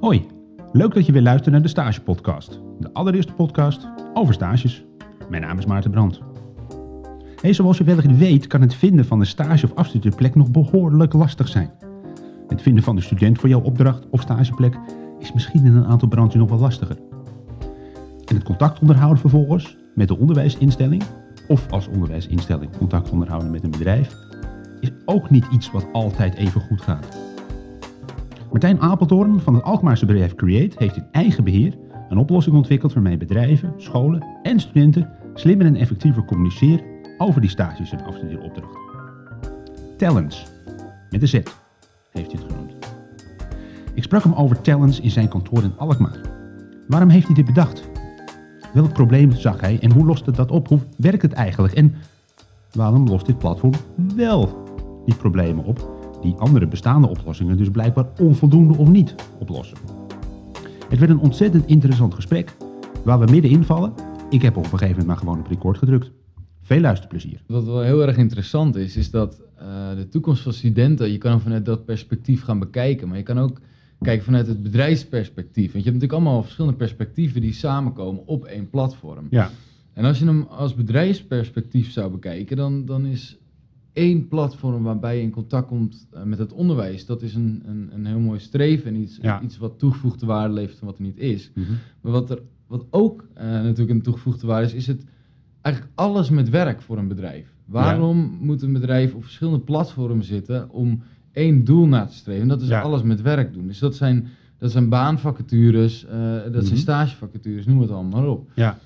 Hoi, leuk dat je weer luistert naar de Stage Podcast. De allereerste podcast over stages. Mijn naam is Maarten Brandt. Hey, zoals je wellicht weet kan het vinden van een stage- of afstudeerplek nog behoorlijk lastig zijn. Het vinden van de student voor jouw opdracht of stageplek is misschien in een aantal branches nog wel lastiger. En het contact onderhouden vervolgens met de onderwijsinstelling of als onderwijsinstelling contact onderhouden met een bedrijf is ook niet iets wat altijd even goed gaat. Martijn Apeldoorn van het Alkmaarse bedrijf Create heeft in eigen beheer een oplossing ontwikkeld waarmee bedrijven, scholen en studenten slimmer en effectiever communiceren over die stages en afstudeeropdrachten. Talents, met een Z, heeft hij het genoemd. Ik sprak hem over talents in zijn kantoor in Alkmaar. Waarom heeft hij dit bedacht? Welk probleem zag hij en hoe loste dat op? Hoe werkt het eigenlijk? En waarom lost dit platform wel die problemen op die andere bestaande oplossingen dus blijkbaar onvoldoende of niet oplossen? Het werd een ontzettend interessant gesprek waar we middenin vallen. Ik heb op een gegeven moment maar gewoon op record gedrukt. Veel luisterplezier. Wat wel heel erg interessant is, is dat uh, de toekomst van studenten, je kan hem vanuit dat perspectief gaan bekijken, maar je kan ook kijken vanuit het bedrijfsperspectief. Want je hebt natuurlijk allemaal verschillende perspectieven die samenkomen op één platform. Ja. En als je hem als bedrijfsperspectief zou bekijken, dan, dan is één platform waarbij je in contact komt uh, met het onderwijs, dat is een, een, een heel mooi streven en iets, Ja. iets wat toegevoegde waarde levert en wat er niet is. Mhm. Maar wat, er, wat ook uh, natuurlijk een toegevoegde waarde is, is het eigenlijk alles met werk voor een bedrijf. Waarom moet een bedrijf op verschillende platformen zitten om één doel na te streven? En dat is Ja. alles met werk doen. Dus dat zijn, dat zijn baanvacatures, uh, dat Mhm. zijn stagevacatures, noem het allemaal maar op. Ja.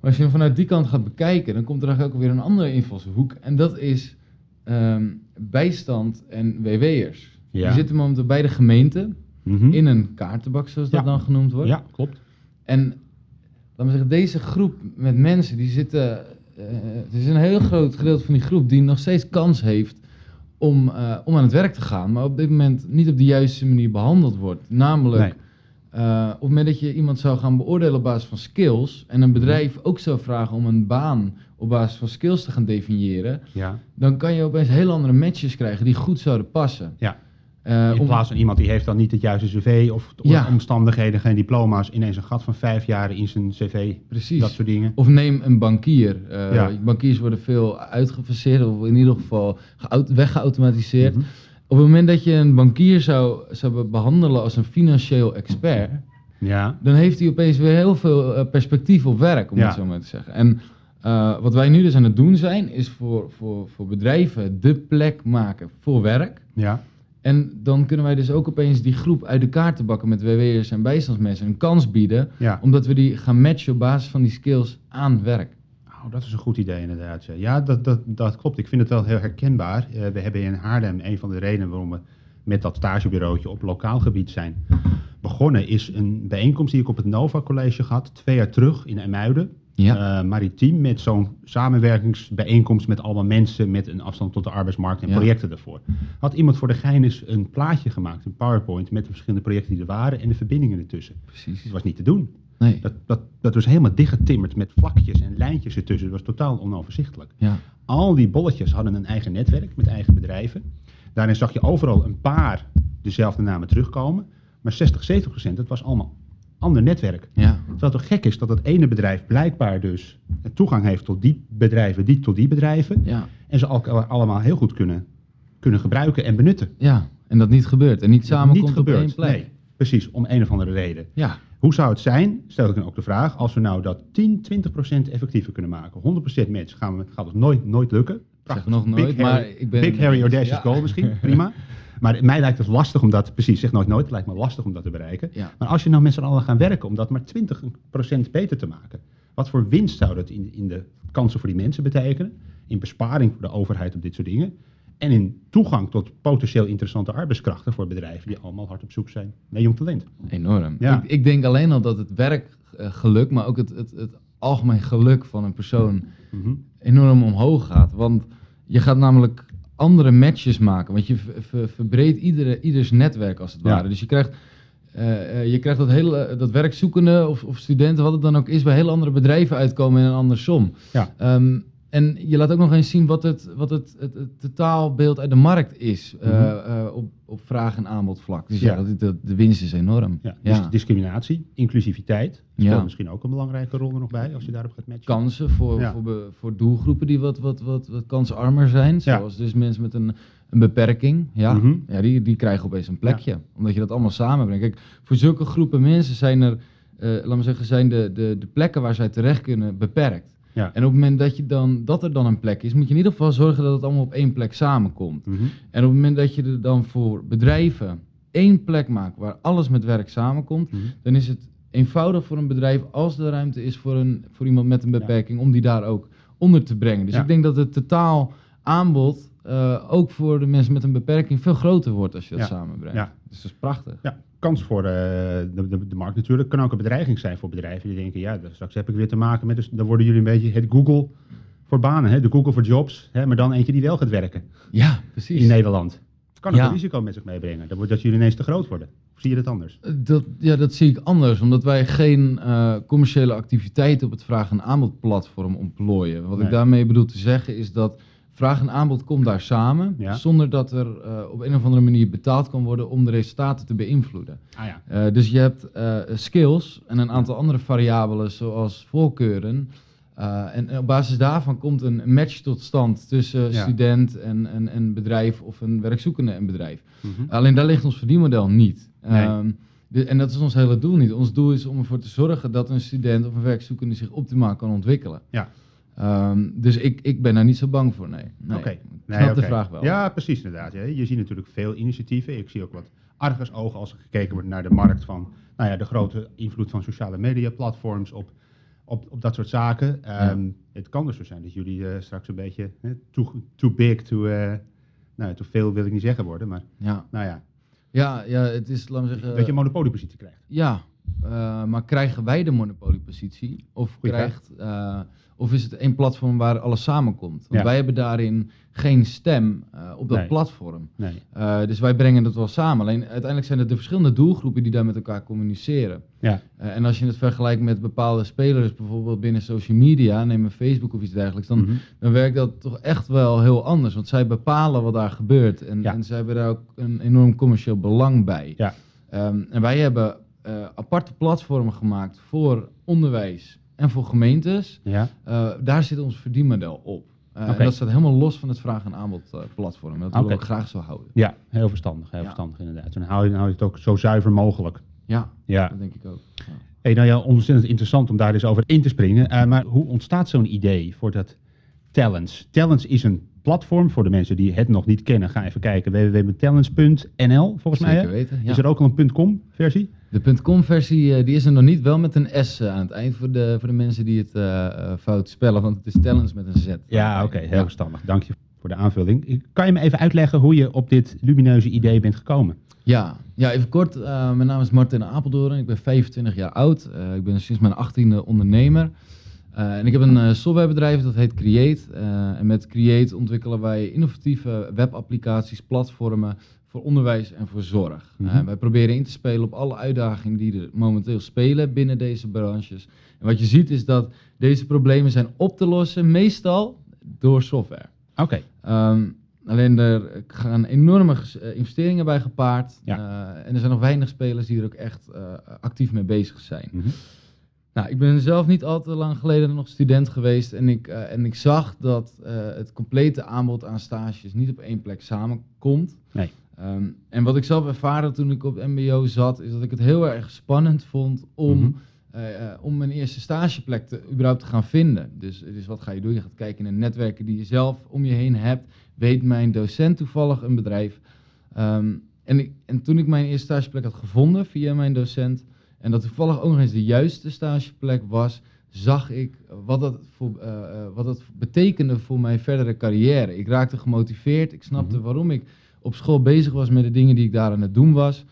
Maar als je hem vanuit die kant gaat bekijken, dan komt er eigenlijk ook weer een andere invalshoek. En dat is ehm, bijstand en WW'ers. Ja. Die zitten momenteel bij de gemeente Mhm. in een kaartenbak, zoals dat Ja. dan genoemd wordt. Ja, klopt. En laat me zeggen, deze groep met mensen, die zitten. eh, het is een heel groot gedeelte van die groep die nog steeds kans heeft om, eh, om aan het werk te gaan, maar op dit moment niet op de juiste manier behandeld wordt. Namelijk, Nee. Eh, op het moment dat je iemand zou gaan beoordelen op basis van skills en een bedrijf ook zou vragen om een baan op basis van skills te gaan definiëren, Ja. dan kan je opeens heel andere matches krijgen die goed zouden passen. Ja. Eh, In plaats van iemand die heeft dan niet het juiste cv of Ja. omstandigheden, geen diploma's, ineens een gat van vijf jaar in zijn cv, Precies. dat soort dingen. Of neem een bankier. Eh, Ja. Bankiers worden veel uitgefaseerd, of in ieder geval geaut- weggeautomatiseerd. Mhm. Op het moment dat je een bankier zou, zou be- behandelen als een financieel expert, Ja. dan heeft hij opeens weer heel veel eh, perspectief op werk, om Ja. het zo maar te zeggen. En eh, wat wij nu dus aan het doen zijn, is voor, voor, voor bedrijven de plek maken voor werk. Ja. En dan kunnen wij dus ook opeens die groep uit de kaarten bakken met WW'ers en bijstandsmensen een kans bieden, Ja. omdat we die gaan matchen op basis van die skills aan werk. Oh, dat is een goed idee inderdaad. Ja, dat, dat, dat klopt. Ik vind het wel heel herkenbaar. Eh, we hebben in Haarlem een van de redenen waarom we met dat stagebureautje op lokaal gebied zijn begonnen, is een bijeenkomst die ik op het Nova College had, twee jaar terug in Emuiden. Ja. Eh, maritiem met zo'n samenwerkingsbijeenkomst met allemaal mensen met een afstand tot de arbeidsmarkt en Ja. projecten ervoor. Had iemand voor de gein eens een plaatje gemaakt, een PowerPoint met de verschillende projecten die er waren en de verbindingen ertussen. Precies. Het was niet te doen. Nee. Dat, dat, dat was helemaal dichtgetimmerd met vlakjes en lijntjes ertussen. Het was totaal onoverzichtelijk. Ja. Al die bolletjes hadden een eigen netwerk met eigen bedrijven. Daarin zag je overal een paar dezelfde namen terugkomen. Maar 60, 70 procent, dat was allemaal ander netwerk. Ja. Terwijl het toch gek is dat het ene bedrijf blijkbaar dus toegang heeft tot die bedrijven, die tot die bedrijven. Ja. En ze allemaal heel goed kunnen, kunnen gebruiken en benutten. Ja. En dat niet gebeurt. En niet samen Niet komt op gebeurd. één plek. Nee, precies, om een of andere reden. Ja. Hoe zou het zijn, stel ik dan ook de vraag, als we nou dat 10, 20 procent effectiever kunnen maken? 100 procent match gaan we, gaat het nooit, nooit lukken. Zeg nog nooit, Big maar Harry, ik ben... Big Harry Audacious Ja. goal misschien, prima. Maar mij lijkt het lastig om dat, precies, zeg nooit nooit, het lijkt me lastig om dat te bereiken. Ja. Maar als je nou met z'n allen gaan werken om dat maar 20 procent beter te maken, wat voor winst zou dat in, in de kansen voor die mensen betekenen? In besparing voor de overheid op dit soort dingen? En in toegang tot potentieel interessante arbeidskrachten voor bedrijven die allemaal hard op zoek zijn naar jong talent. Enorm. Ja. Ik, ik denk alleen al dat het werkgeluk, maar ook het, het, het algemeen geluk van een persoon Mhm. enorm omhoog gaat. Want je gaat namelijk andere matches maken. Want je ver- ver- verbreedt iedere, ieders netwerk als het Ja. ware. Dus je krijgt, eh, eh, je krijgt dat, hele, dat werkzoekende of, of studenten, wat het dan ook is, bij heel andere bedrijven uitkomen in een andersom. Ja. Ehm, en je laat ook nog eens zien wat het, wat het, het, het totaalbeeld uit de markt is. eh, Mhm. eh, op, op vraag en aanbod vlak. Dus Ja. ja, dat, dat- de winst is enorm. Ja, Ja. dus discriminatie, inclusiviteit. Speelt Ja. misschien ook een belangrijke rol er nog bij als je daarop gaat matchen. kansen voor, voor, voor doelgroepen die wat, wat, wat, wat kansarmer zijn. Zoals dus mensen met een, een beperking. Ja, Mhm. ja die, die krijgen opeens een plekje. Omdat je dat allemaal samenbrengt. Kijk, voor zulke groepen mensen zijn er, eh laten we zeggen, zijn de, de, de plekken waar zij terecht kunnen beperkt. Ja. En op het moment dat, je dan, dat er dan een plek is, moet je in ieder geval zorgen dat het allemaal op één plek samenkomt. Mhm. En op het moment dat je er dan voor bedrijven één plek maakt waar alles met werk samenkomt, Mhm. dan is het eenvoudig voor een bedrijf als er ruimte is voor, een, voor iemand met een beperking om die daar ook onder te brengen. Dus Ja. ik denk dat het totaal aanbod eh, ook voor de mensen met een beperking veel groter wordt als je dat Ja. samenbrengt. Ja. Dus dat is prachtig. Ja, kans voor eh, de, de, de markt natuurlijk. Kan ook een bedreiging zijn voor bedrijven die denken, ja, straks heb ik weer te maken met, dus dan worden jullie een beetje het Google voor banen, hè? de Google voor jobs, hè? maar dan eentje die wel gaat werken Ja, precies. in Nederland. Kan ook Ja. een risico met zich meebrengen, dat, wordt, dat jullie ineens te groot worden. Of zie je dat anders? Eh, Dat, ja, dat zie ik anders, omdat wij geen eh, commerciële activiteiten op het vraag- en aanbodplatform ontplooien. Wat Nee. ik daarmee bedoel te zeggen is dat vraag en aanbod komt daar samen, Ja. zonder dat er eh, op een of andere manier betaald kan worden om de resultaten te beïnvloeden. Ah ja, Eh, dus je hebt eh, skills en een aantal andere variabelen zoals voorkeuren. En op basis daarvan komt een match tot stand tussen Ja. student en, en, en bedrijf of een werkzoekende en bedrijf. Mhm. Alleen daar ligt ons verdienmodel niet. Nee. Ehm, de- en dat is ons hele doel niet. Ons doel is om ervoor te zorgen dat een student of een werkzoekende zich optimaal kan ontwikkelen. Ja. Ehm, dus ik, ik ben daar niet zo bang voor, nee. nee. Oké. Nee, snap de vraag wel. Ja, precies inderdaad. Ja. Je ziet natuurlijk veel initiatieven. Ik zie ook wat argusogen als er gekeken wordt naar de markt van nou ja, de grote invloed van sociale media platforms op, op, op dat soort zaken. Ehm, Het kan dus zo zijn dat jullie eh, straks een beetje eh, too, too big, to, eh nou, te veel wil ik niet zeggen worden, maar Ja, nou ja, ja, ja het is, laten we zeggen... dat je een monopoliepositie krijgt. Ja, eh, maar krijgen wij de monopoliepositie? Of, Goeie krijgt, of is het één platform waar alles samenkomt? Want Ja. wij hebben daarin geen stem eh, op dat Nee. platform. Nee. Eh, dus wij brengen het wel samen. Alleen uiteindelijk zijn het de verschillende doelgroepen die daar met elkaar communiceren. Ja, Eh, en als je het vergelijkt met bepaalde spelers, bijvoorbeeld binnen social media, neem een Facebook of iets dergelijks, dan, Mhm. dan werkt dat toch echt wel heel anders. Want zij bepalen wat daar gebeurt. En, Ja. en zij hebben daar ook een enorm commercieel belang bij. Ja. Ehm, en wij hebben aparte platformen gemaakt voor onderwijs en voor gemeentes. ja. Eh, daar zit ons verdienmodel op. En dat staat helemaal los van het vraag- en aanbodplatform. dat willen Oké. we graag zo houden. ja, heel verstandig, heel Ja. verstandig inderdaad. En hou je, hou je het ook zo zuiver mogelijk. Ja, Ja. dat denk ik ook. Ja. Hey, nou ja, ontzettend interessant om daar dus over in te springen. Eh, maar hoe ontstaat zo'n idee voor dat Talents? Talents is een platform voor de mensen die het nog niet kennen. Ga even kijken, www.talents.nl volgens mij. Zeker Hè? weten. Ja. Is er ook al een .com versie? De .com-versie eh, die is er nog niet, wel met een S eh, aan het eind voor de, voor de mensen die het eh, fout spellen, want het is talents met een Z. Ja, oké, heel Ja. verstandig. Dank je voor de aanvulling. Kan je me even uitleggen hoe je op dit lumineuze idee bent gekomen? Ja, ja even kort. mijn naam is Martin Apeldoorn. Ik ben 25 jaar oud. Ik ben sinds mijn 18e ondernemer. Eh, en ik heb een eh, softwarebedrijf dat heet Create. Eh, en met Create ontwikkelen wij innovatieve webapplicaties, platformen voor onderwijs en voor zorg. Mhm. Wij proberen in te spelen op alle uitdagingen die er momenteel spelen binnen deze branches. En wat je ziet is dat deze problemen zijn op te lossen, meestal door software. Oké, Ehm, alleen er gaan enorme investeringen bij gepaard. Ja. En er zijn nog weinig spelers die er ook echt actief mee bezig zijn. Mhm. Nou, ik ben zelf niet al te lang geleden nog student geweest. En ik, eh, en ik zag dat eh, het complete aanbod aan stages niet op één plek samenkomt. Nee. Ehm, en wat ik zelf ervaarde toen ik op MBO zat, is dat ik het heel erg spannend vond om, Mhm. eh, om mijn eerste stageplek te, überhaupt te gaan vinden. Dus, dus wat ga je doen? Je gaat kijken in de netwerken die je zelf om je heen hebt. Weet mijn docent toevallig een bedrijf? Ehm, en, ik, en toen ik mijn eerste stageplek had gevonden via mijn docent, en dat toevallig ook nog eens de juiste stageplek was, zag ik wat dat, voor, eh, eh, wat dat betekende voor mijn verdere carrière. Ik raakte gemotiveerd, ik snapte Mhm. waarom ik op school bezig was met de dingen die ik daar aan het doen was.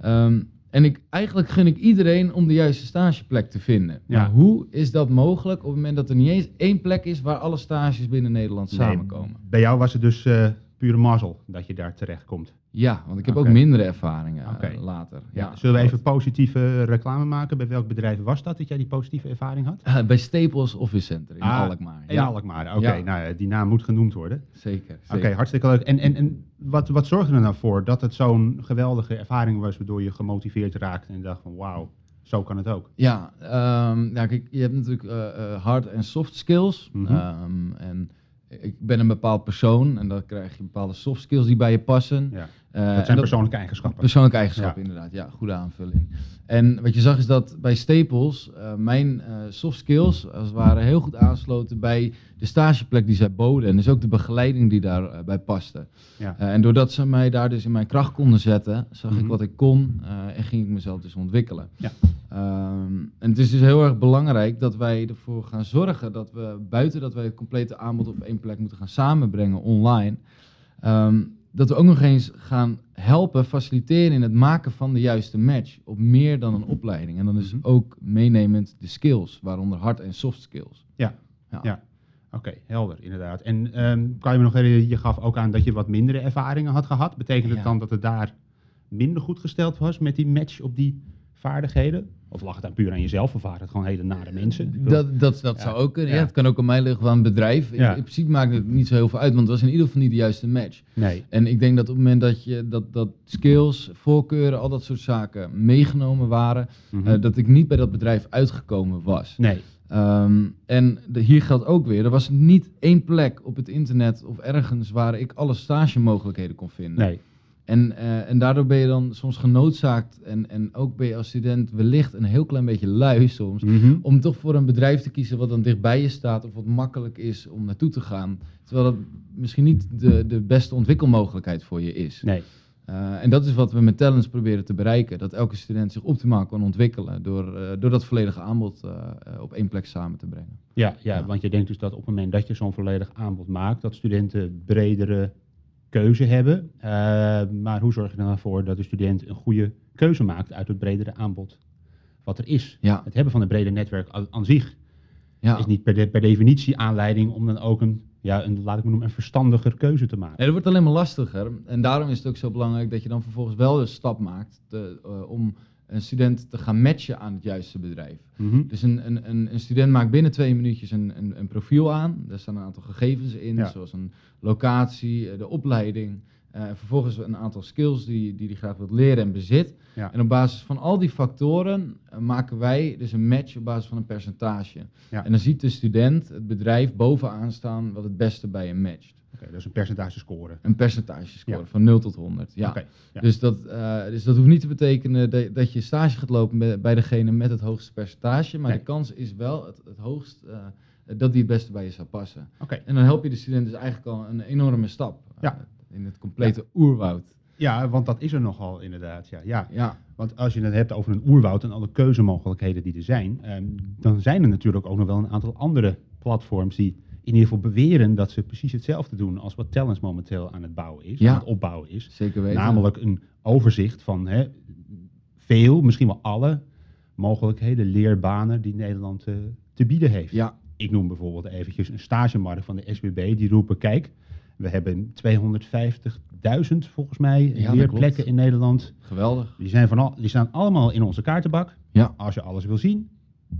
Ehm, en ik, eigenlijk gun ik iedereen om de juiste stageplek te vinden. Ja. Maar hoe is dat mogelijk op het moment dat er niet eens één plek is waar alle stages binnen Nederland Nee, samenkomen? Bij jou was het dus eh, pure mazzel dat je daar terecht komt. Ja, want ik heb ook mindere ervaringen eh, later. Ja, zullen we even positieve reclame maken? Bij welk bedrijf was dat dat jij die positieve ervaring had? Eh, bij Staples Office Center in Ah, Alkmaar. In ja, Alkmaar, oké. Ja. Nou, ja, die naam moet genoemd worden. zeker. Oké, hartstikke leuk. En, en, en wat, wat zorgde er nou voor dat het zo'n geweldige ervaring was, waardoor je gemotiveerd raakte en dacht van wauw, zo kan het ook. Ja, ehm, ja, kijk, je hebt natuurlijk eh, hard en soft skills. Mhm. Ehm, en ik ben een bepaald persoon en dan krijg je bepaalde soft skills die bij je passen. Ja. Eh, Dat zijn persoonlijke eigenschappen. Persoonlijke eigenschappen, Ja. inderdaad. Ja, goede aanvulling. En wat je zag is dat bij Staples eh, mijn eh, soft skills als het ware heel goed aansloten bij de stageplek die zij boden. En dus ook de begeleiding die daarbij bij paste. Ja. En doordat ze mij daar dus in mijn kracht konden zetten, zag Mhm. ik wat ik kon en ging ik mezelf dus ontwikkelen. Ja. Ehm, en het is dus heel erg belangrijk dat wij ervoor gaan zorgen dat we buiten dat wij het complete aanbod op één plek moeten gaan samenbrengen online, ehm, dat we ook nog eens gaan helpen, faciliteren in het maken van de juiste match op meer dan een opleiding. En dan is Mhm. ook meenemend de skills, waaronder hard en soft skills. Ja. Ja. Ja. Oké, helder, inderdaad. En ehm, kan je me nog herinneren, je gaf ook aan dat je wat mindere ervaringen had gehad. Betekent het Ja. dan dat het daar minder goed gesteld was met die match op die vaardigheden? Of lag het dan puur aan jezelf of waren het gewoon hele nare mensen? Bedoel- Dat, dat, dat Ja. zou ook kunnen. Ja. Het kan ook aan mij liggen van een bedrijf. In, Ja. in principe maakt het niet zo heel veel uit, want het was in ieder geval niet de juiste match. Nee. En ik denk dat op het moment dat je dat, dat skills, voorkeuren, al dat soort zaken meegenomen waren, Mhm. eh, dat ik niet bij dat bedrijf uitgekomen was. nee. Ehm, en de, hier geldt ook weer, er was niet één plek op het internet of ergens waar ik alle stagemogelijkheden kon vinden. Nee. En, eh, en daardoor ben je dan soms genoodzaakt, en, en ook ben je als student wellicht een heel klein beetje lui soms, Mhm. om toch voor een bedrijf te kiezen wat dan dichtbij je staat of wat makkelijk is om naartoe te gaan. Terwijl dat misschien niet de, de beste ontwikkelmogelijkheid voor je is. Nee. Eh, en dat is wat we met Talents proberen te bereiken. Dat elke student zich optimaal kan ontwikkelen door, eh, door dat volledige aanbod op één plek samen te brengen. Ja, ja, Ja. want je denkt dus dat op het moment dat je zo'n volledig aanbod maakt, dat studenten bredere keuze hebben. Eh, maar hoe zorg je er dan voor dat de student een goede keuze maakt uit het bredere aanbod wat er is? Ja, Het hebben van een breder netwerk aan, zich ja. is niet per, de- per definitie aanleiding om dan ook een, ja, een, laat ik maar noemen, een verstandiger keuze te maken. Nee, dat wordt alleen maar lastiger. En daarom is het ook zo belangrijk dat je dan vervolgens wel de stap maakt te- eh, om een student te gaan matchen aan het juiste bedrijf. Mhm. Dus een, een, een, een student maakt binnen twee minuutjes een, een, een profiel aan. Daar staan een aantal gegevens in, Ja. zoals een locatie, eh, de opleiding. en vervolgens een aantal skills die die, die graag wilt leren en bezit. Ja. En op basis van al die factoren eh, maken wij dus een match op basis van een percentage. Ja. En dan ziet de student het bedrijf bovenaan staan wat het beste bij hem matcht. Oké, dat is een percentage scoren. Een percentagescore Ja. van 0 tot 100. Ja. Dus, dat, eh, dus dat hoeft niet te betekenen dat, dat je stage gaat lopen bij, degene met het hoogste percentage. Maar Nee. de kans is wel het, het hoogst eh, dat die het beste bij je zou passen. Oké. En dan help je de student dus eigenlijk al een enorme stap. eh, Ja. in het complete oerwoud. Ja, want dat is er nogal inderdaad. Ja. Ja, Ja, Want als je het hebt over een oerwoud en alle keuzemogelijkheden die er zijn, ehm, dan zijn er natuurlijk ook nog wel een aantal andere platforms die in ieder geval beweren dat ze precies hetzelfde doen als wat Talents momenteel aan het bouwen is, Ja. aan het opbouwen is. zeker weten. Namelijk een overzicht van hè, veel, misschien wel alle mogelijkheden, leerbanen die Nederland eh, te bieden heeft. Ja, Ik noem bijvoorbeeld eventjes een stagemarkt van de SBB. Die roepen, kijk, we hebben 250.000 volgens mij Ja, leerplekken in Nederland. geweldig. Die, zijn van al, die staan allemaal in onze kaartenbak. Ja. Als je alles wil zien,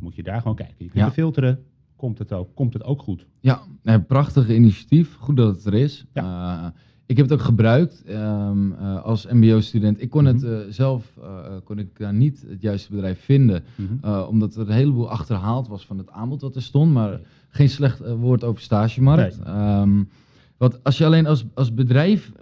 moet je daar gewoon kijken. Je kunt Ja. er filteren, komt het, ook, komt het ook goed. Ja, een prachtig initiatief. Goed dat het er is. Eh, ik heb het ook gebruikt ehm, eh, als mbo-student. Ik kon het Mhm. eh, zelf kon ik daar niet het juiste bedrijf vinden. Eh, omdat er een heleboel achterhaald was van het aanbod dat er stond. Maar Nee. geen slecht woord over stagemarkt. Ehm, want als je alleen als, als bedrijf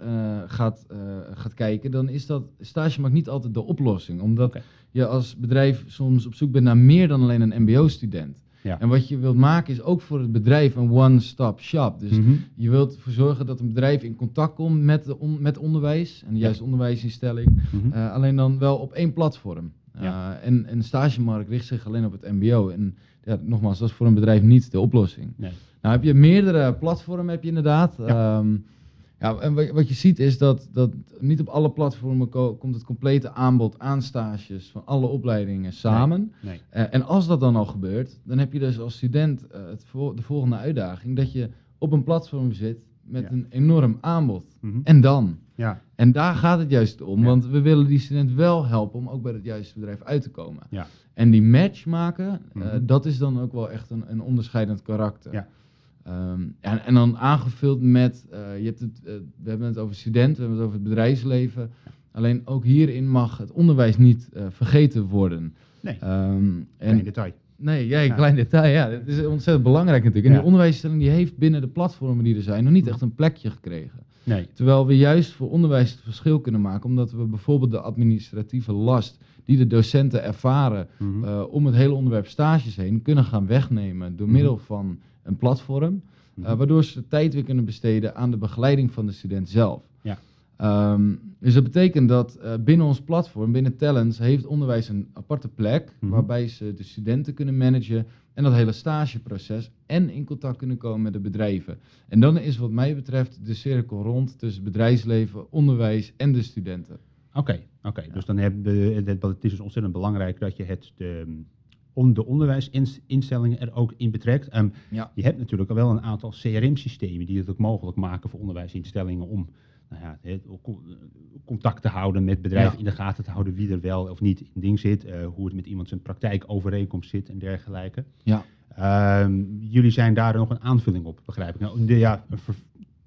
gaat, gaat kijken, dan is dat stagemarkt niet altijd de oplossing. Omdat je als bedrijf soms op zoek bent naar meer dan alleen een mbo-student. Ja. En wat je wilt maken is ook voor het bedrijf een one-stop shop. Dus Mhm. je wilt ervoor zorgen dat een bedrijf in contact komt met, de on- met onderwijs en de juiste onderwijsinstelling. Mhm. Eh, alleen dan wel op één platform. Ja. Eh, en, en de stagemarkt richt zich alleen op het MBO. En ja, nogmaals, dat is voor een bedrijf niet de oplossing. Nee. Nou heb je meerdere platformen, heb je inderdaad. Ja. Ja. en wat, je ziet is dat, dat niet op alle platformen ko- komt het complete aanbod aan stages van alle opleidingen samen. Nee. Eh, en als dat dan al gebeurt, dan heb je dus als student eh, het de volgende uitdaging dat je op een platform zit met Ja. een enorm aanbod. Mhm. En dan? Ja, En daar gaat het juist om, Ja. want we willen die student wel helpen om ook bij het juiste bedrijf uit te komen. ja. En die match maken, eh, Mhm. dat is dan ook wel echt een, een onderscheidend karakter. Ja. Ehm, en, en dan aangevuld met, eh, je hebt het, eh, we hebben het over studenten, we hebben het over het bedrijfsleven. Alleen ook hierin mag het onderwijs niet eh, vergeten worden. Nee, Ehm, klein detail. nee, ja, een Ja. klein detail, ja. Dat is ontzettend belangrijk natuurlijk. En Ja. die onderwijsinstelling die heeft binnen de platformen die er zijn nog niet echt een plekje gekregen. Nee, Terwijl we juist voor onderwijs het verschil kunnen maken, omdat we bijvoorbeeld de administratieve last die de docenten ervaren Mhm. eh, om het hele onderwerp stages heen kunnen gaan wegnemen door Mhm. middel van een platform, eh, Mhm. waardoor ze tijd weer kunnen besteden aan de begeleiding van de student zelf. Ja. Ehm, dus dat betekent dat eh, binnen ons platform, binnen Talents, heeft onderwijs een aparte plek Mhm. waarbij ze de studenten kunnen managen en dat hele stageproces en in contact kunnen komen met de bedrijven. En dan is wat mij betreft de cirkel rond tussen bedrijfsleven, onderwijs en de studenten. Oké, oké. dus dan hebben we, het, het is dus ontzettend belangrijk dat je het, de, on, de onderwijsinstellingen er ook in betrekt. Ja. Je hebt natuurlijk al wel een aantal CRM-systemen die het ook mogelijk maken voor onderwijsinstellingen om nou ja, het, co- contact te houden met bedrijven, Ja. in de gaten te houden wie er wel of niet in ding zit, eh, hoe het met iemand zijn praktijkovereenkomst zit en dergelijke. Ja. Ehm, jullie zijn daar nog een aanvulling op, begrijp ik. Nou, de, ja, een ver-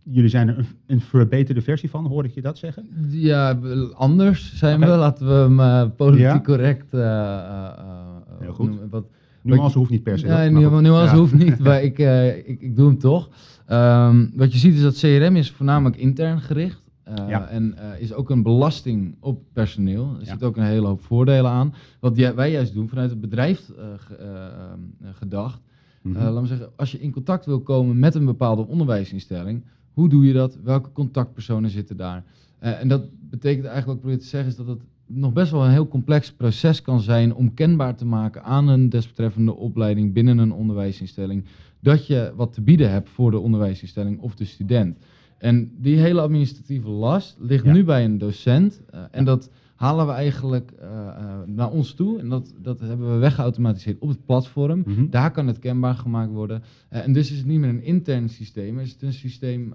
jullie zijn er een, een verbeterde versie van, hoor ik je dat zeggen? Ja, anders zijn we. Laten we hem eh, politiek Ja. correct eh, eh, eh, Heel goed. noemen. Wat, Nuance hoeft niet per se. Nee, hoor, nu, nuance Ja. hoeft niet, maar ik, eh, ik, ik doe hem toch. Ehm, wat je ziet is dat CRM is voornamelijk intern gericht. eh, Ja. En eh, is ook een belasting op personeel. Er Ja. zit ook een hele hoop voordelen aan. Wat jij- wij juist doen vanuit het bedrijf eh, ge- eh, eh, gedacht. Laat me zeggen, als je in contact wil komen met een bepaalde onderwijsinstelling, hoe doe je dat? Welke contactpersonen zitten daar? En dat betekent eigenlijk wat ik probeer te zeggen, is dat het nog best wel een heel complex proces kan zijn om kenbaar te maken aan een desbetreffende opleiding binnen een onderwijsinstelling, dat je wat te bieden hebt voor de onderwijsinstelling of de student. En die hele administratieve last ligt Ja. nu bij een docent. eh, en dat halen we eigenlijk eh, eh, naar ons toe. En dat, dat hebben we weggeautomatiseerd op het platform. Mhm. Daar kan het kenbaar gemaakt worden. Eh, en dus is het niet meer een intern systeem, is het een systeem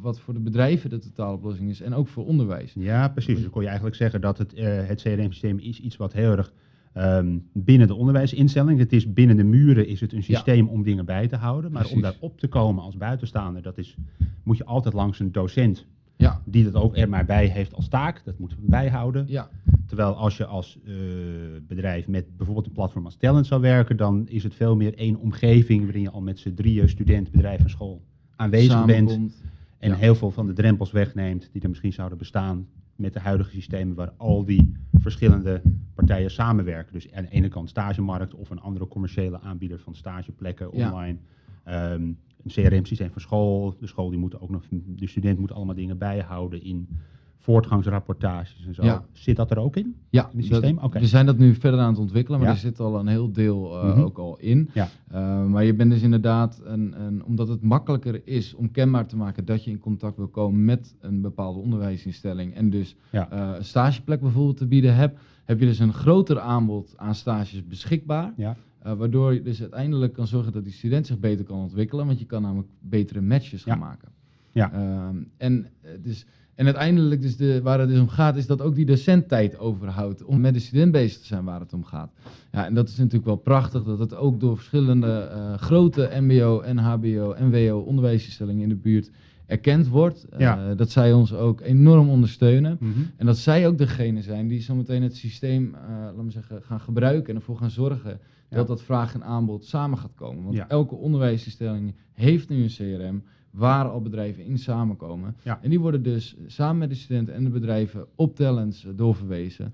wat voor de bedrijven de totaaloplossing is en ook voor onderwijs. Ja, precies. Dus dan kon je eigenlijk zeggen dat het, het CRM-systeem is iets wat heel erg ehm, binnen de onderwijsinstelling. Het is binnen de muren is het een Ja. systeem om dingen bij te houden. Maar om daar op te komen als buitenstaander, dat is, moet je altijd langs een docent Ja, die dat ook er maar bij heeft als taak. Dat moet bijhouden. ja, Terwijl als je als eh, bedrijf met bijvoorbeeld een platform als Talent zou werken, dan is het veel meer één omgeving waarin je al met z'n drieën, student, bedrijf en school, aanwezig bent. En Ja. heel veel van de drempels wegneemt die er misschien zouden bestaan met de huidige systemen waar al die verschillende partijen samenwerken. Dus aan de ene kant stagemarkt of een andere commerciële aanbieder van stageplekken online. Ehm, een CRM-systeem voor school. De school die moet ook nog, de student moet allemaal dingen bijhouden in voortgangsrapportages en zo. Ja. Zit dat er ook in? Ja, In het systeem? Oké. we zijn dat nu verder aan het ontwikkelen, maar Ja. er zit al een heel deel eh, Mhm. ook al in. Ja. Eh, maar je bent dus inderdaad, een, een, omdat het makkelijker is om kenbaar te maken dat je in contact wil komen met een bepaalde onderwijsinstelling en dus Ja. eh, een stageplek bijvoorbeeld te bieden hebt, heb je dus een groter aanbod aan stages beschikbaar. Ja. Eh, waardoor je dus uiteindelijk kan zorgen dat die student zich beter kan ontwikkelen, want je kan namelijk betere matches gaan Ja. maken. Ja. Ehm, en, eh, dus, en uiteindelijk, dus de, waar het dus om gaat, is dat ook die docent tijd overhoudt om met de student bezig te zijn waar het om gaat. Ja, en dat is natuurlijk wel prachtig, dat het ook door verschillende eh, grote MBO en HBO en WO onderwijsinstellingen in de buurt erkend wordt. Ja. dat zij ons ook enorm ondersteunen. Mhm. En dat zij ook degene zijn die zometeen het systeem, eh laten we zeggen, gaan gebruiken en ervoor gaan zorgen. Dat dat vraag en aanbod samen gaat komen. Want Ja. elke onderwijsinstelling heeft nu een CRM waar al bedrijven in samenkomen. Ja. En die worden dus samen met de studenten en de bedrijven op talents eh, doorverwezen.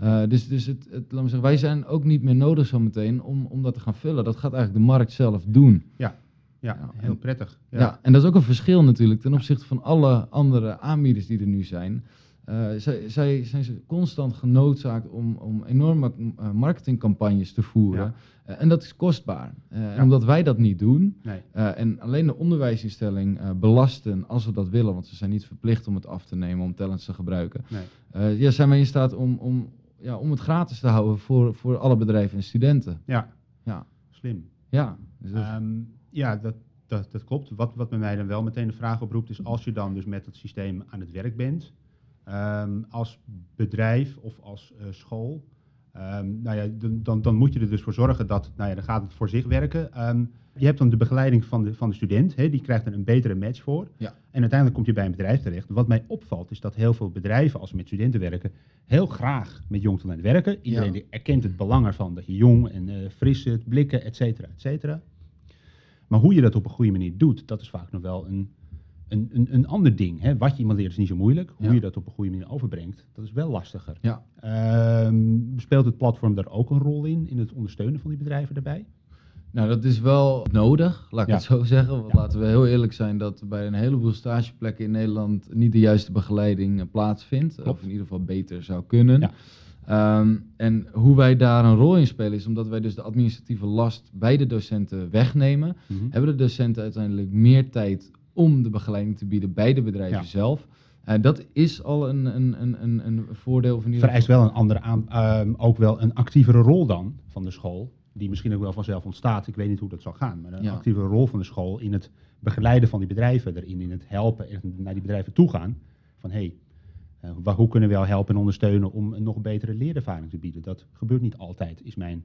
Oh. Eh, dus dus het, het, laten we zeggen, wij zijn ook niet meer nodig zometeen om, om dat te gaan vullen. Dat gaat eigenlijk de markt zelf doen. ja, ja, heel en- prettig. Ja. en dat is ook een verschil natuurlijk ten opzichte van alle andere aanbieders die er nu zijn. Eh, zij, zij zijn ze constant genoodzaakt om, om enorme eh, marketingcampagnes te voeren. Ja. Eh, en dat is kostbaar. En omdat wij dat niet doen Nee. en alleen de onderwijsinstelling belasten als we dat willen, want ze zijn niet verplicht om het af te nemen om talents te gebruiken, Nee. ja, zijn wij in staat om, om, ja, om het gratis te houden voor, voor alle bedrijven en studenten. Ja. Ja. Slim. Ja, dus dat- Ehm, ja, dat, dat, dat klopt. Wat, wat bij mij dan wel meteen de vraag oproept, is als je dan dus met het systeem aan het werk bent, ehm, als bedrijf of als eh, school, ehm, nou ja, dan, dan, moet je er dus voor zorgen dat, nou ja, dan gaat het voor zich werken. Ehm, je hebt dan de begeleiding van de, van de student, hè, die krijgt er een betere match voor. Ja. En uiteindelijk komt je bij een bedrijf terecht. Wat mij opvalt is dat heel veel bedrijven, als ze met studenten werken, heel graag met jong talent werken. Iedereen Ja. erkent het belang ervan dat je jong en eh, fris zit, blikken, et cetera, et cetera. Maar hoe je dat op een goede manier doet, dat is vaak nog wel een, een, een, een ander ding. Hè? Wat je iemand leert is niet zo moeilijk. Hoe Ja. je dat op een goede manier overbrengt, dat is wel lastiger. Ja. Ehm, speelt het platform daar ook een rol in, in het ondersteunen van die bedrijven daarbij? Nou, dat is wel nodig, laat ik Ja. het zo zeggen. Want laten we heel eerlijk zijn dat bij een heleboel stageplekken in Nederland niet de juiste begeleiding eh, plaatsvindt. Klopt. Of in ieder geval beter zou kunnen. Ja. Ehm, en hoe wij daar een rol in spelen is omdat wij dus de administratieve last bij de docenten wegnemen. Mhm. Hebben de docenten uiteindelijk meer tijd om de begeleiding te bieden bij de bedrijven Ja. zelf. En dat is al een, een, een, een, een voordeel van ieder vereist wel een andere aan, ehm, ook wel een actievere rol dan van de school, die misschien ook wel vanzelf ontstaat. Ik weet niet hoe dat zal gaan, maar een Ja. actievere rol van de school in het begeleiden van die bedrijven, erin in het helpen en naar die bedrijven toe gaan. Van hé, hey, eh, wa- hoe kunnen we jou helpen en ondersteunen om een nog betere leerervaring te bieden? Dat gebeurt niet altijd, is mijn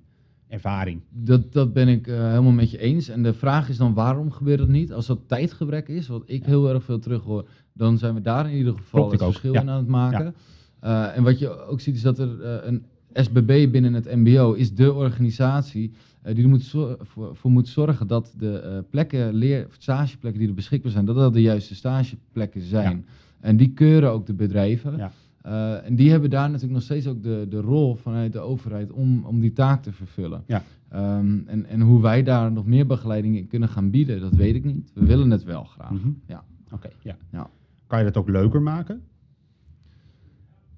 ervaring. Dat, dat ben ik eh, helemaal met je eens. En de vraag is dan waarom gebeurt dat niet? Als dat tijdgebrek is, wat ik heel erg veel terug hoor, dan zijn we daar in ieder geval Klopt, het verschil Ja. in aan het maken. Eh, en wat je ook ziet is dat er eh, een SBB binnen het MBO is de organisatie die er moet voor, voor moet zorgen dat de plekken, leer, stageplekken die er beschikbaar zijn, dat dat de juiste stageplekken zijn. En die keuren ook de bedrijven. Ja. Eh, en die hebben daar natuurlijk nog steeds ook de, de rol vanuit de overheid om, om die taak te vervullen. Ja. Ehm, en, en hoe wij daar nog meer begeleiding in kunnen gaan bieden, dat weet ik niet. We willen het wel graag. Mhm. Ja. Oké, ja. Ja. Kan je dat ook leuker maken?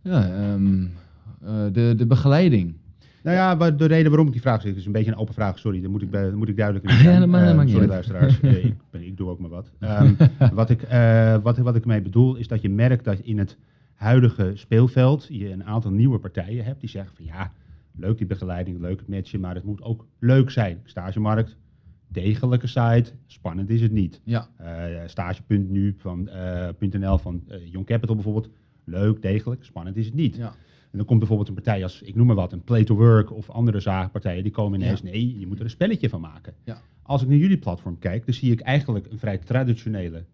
Ja, ehm, eh, de, de begeleiding. Nou ja, de reden waarom ik die vraag zeg, is een beetje een open vraag, sorry, dat moet ik, dat moet ik duidelijk in Ja, dat ma- dat maakt niet Sorry luisteraars, ik, ben- ik doe ook maar wat. Ehm, wat, ik, eh, wat, wat ik mee bedoel is dat je merkt dat in het huidige speelveld je een aantal nieuwe partijen hebt die zeggen van ja, leuk die begeleiding, leuk het matchen, maar het moet ook leuk zijn. Stagemarkt, degelijke site, spannend is het niet. Ja, Eh stage.nu van .nl van eh, Young Capital bijvoorbeeld, leuk, degelijk, spannend is het niet. ja, En dan komt bijvoorbeeld een partij als, ik noem maar wat, een Play to Work of andere zaakpartijen, die komen ineens, nee, je moet er een spelletje van maken. Ja. Als ik naar jullie platform kijk, dan zie ik eigenlijk een vrij traditionele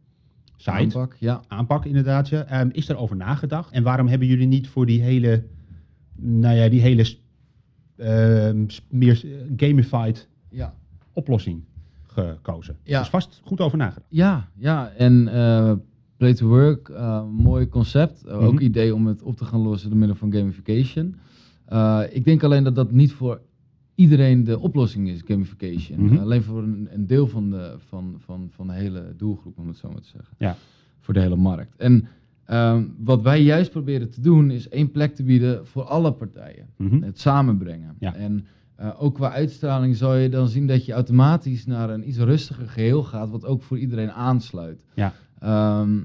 site, aanpak, aanpak, ja. inderdaad. Ja. Ehm, is er over nagedacht? En waarom hebben jullie niet voor die hele, nou ja, die hele s- meer gamified Ja, oplossing gekozen? Ja. Is vast goed over nagedacht. ja, ja. en eh, Play to Work, eh, mooi concept. Eh, Ook Mhm. idee om het op te gaan lossen door middel van gamification. Ik denk alleen dat dat niet voor iedereen de oplossing is, gamification. Mhm. Alleen voor een, een deel van de, van, van, van de hele doelgroep, om het zo maar te zeggen. Ja. Voor de hele markt. En ehm, wat wij juist proberen te doen, is één plek te bieden voor alle partijen. Mhm. Het samenbrengen. Ja. En eh, ook qua uitstraling zal je dan zien dat je automatisch naar een iets rustiger geheel gaat, wat ook voor iedereen aansluit. Ja. Ehm,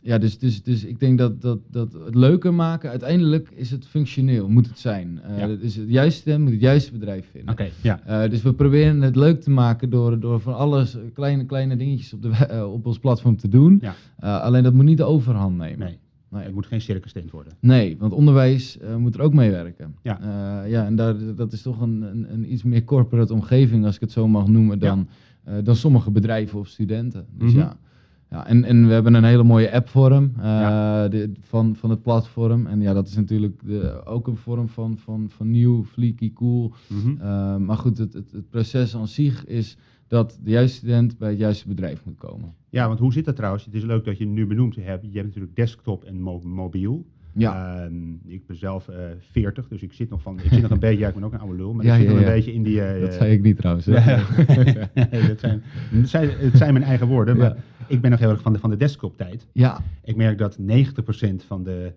ja, dus, dus, dus ik denk dat, dat, dat het leuker maken, uiteindelijk is het functioneel, moet het zijn. Ja. het is het juiste, moet het juiste bedrijf vinden. Oké, ja. Eh, dus we proberen het leuk te maken door, door van alles eh, kleine, kleine dingetjes op, de, op ons platform te doen. Ja. Alleen dat moet niet de overhand nemen. Nee, Nee. het moet geen circus tent worden. Nee, want onderwijs moet er ook meewerken. Ja. Eh, ja en daar, dat is toch een, een, een iets meer corporate omgeving, als ik het zo mag noemen, dan, dan sommige bedrijven of studenten. Dus Mhm. ja. Ja, en, en we hebben een hele mooie app voor hem eh, Ja. de, van, van het platform. En ja, dat is natuurlijk de, ook een vorm van, van, van nieuw, fleeky, cool. Mhm. Eh, maar goed, het, het, het proces aan zich is dat de juiste student bij het juiste bedrijf moet komen. Ja, want hoe zit dat trouwens? Het is leuk dat je nu benoemd hebt. Je hebt natuurlijk desktop en mo- mobiel. Ja, Ehm, ik ben zelf eh 40, dus ik zit nog van. Ik zit nog een beetje. Ja, ik ben ook een oude lul, maar Ja, ik zit ja, nog een beetje in die. eh, dat zei ik niet trouwens. Nee, dat zijn, het, zijn, het zijn mijn eigen woorden, maar ik ben nog heel erg van de, van de desktop-tijd. ja, Ik merk dat 90% van de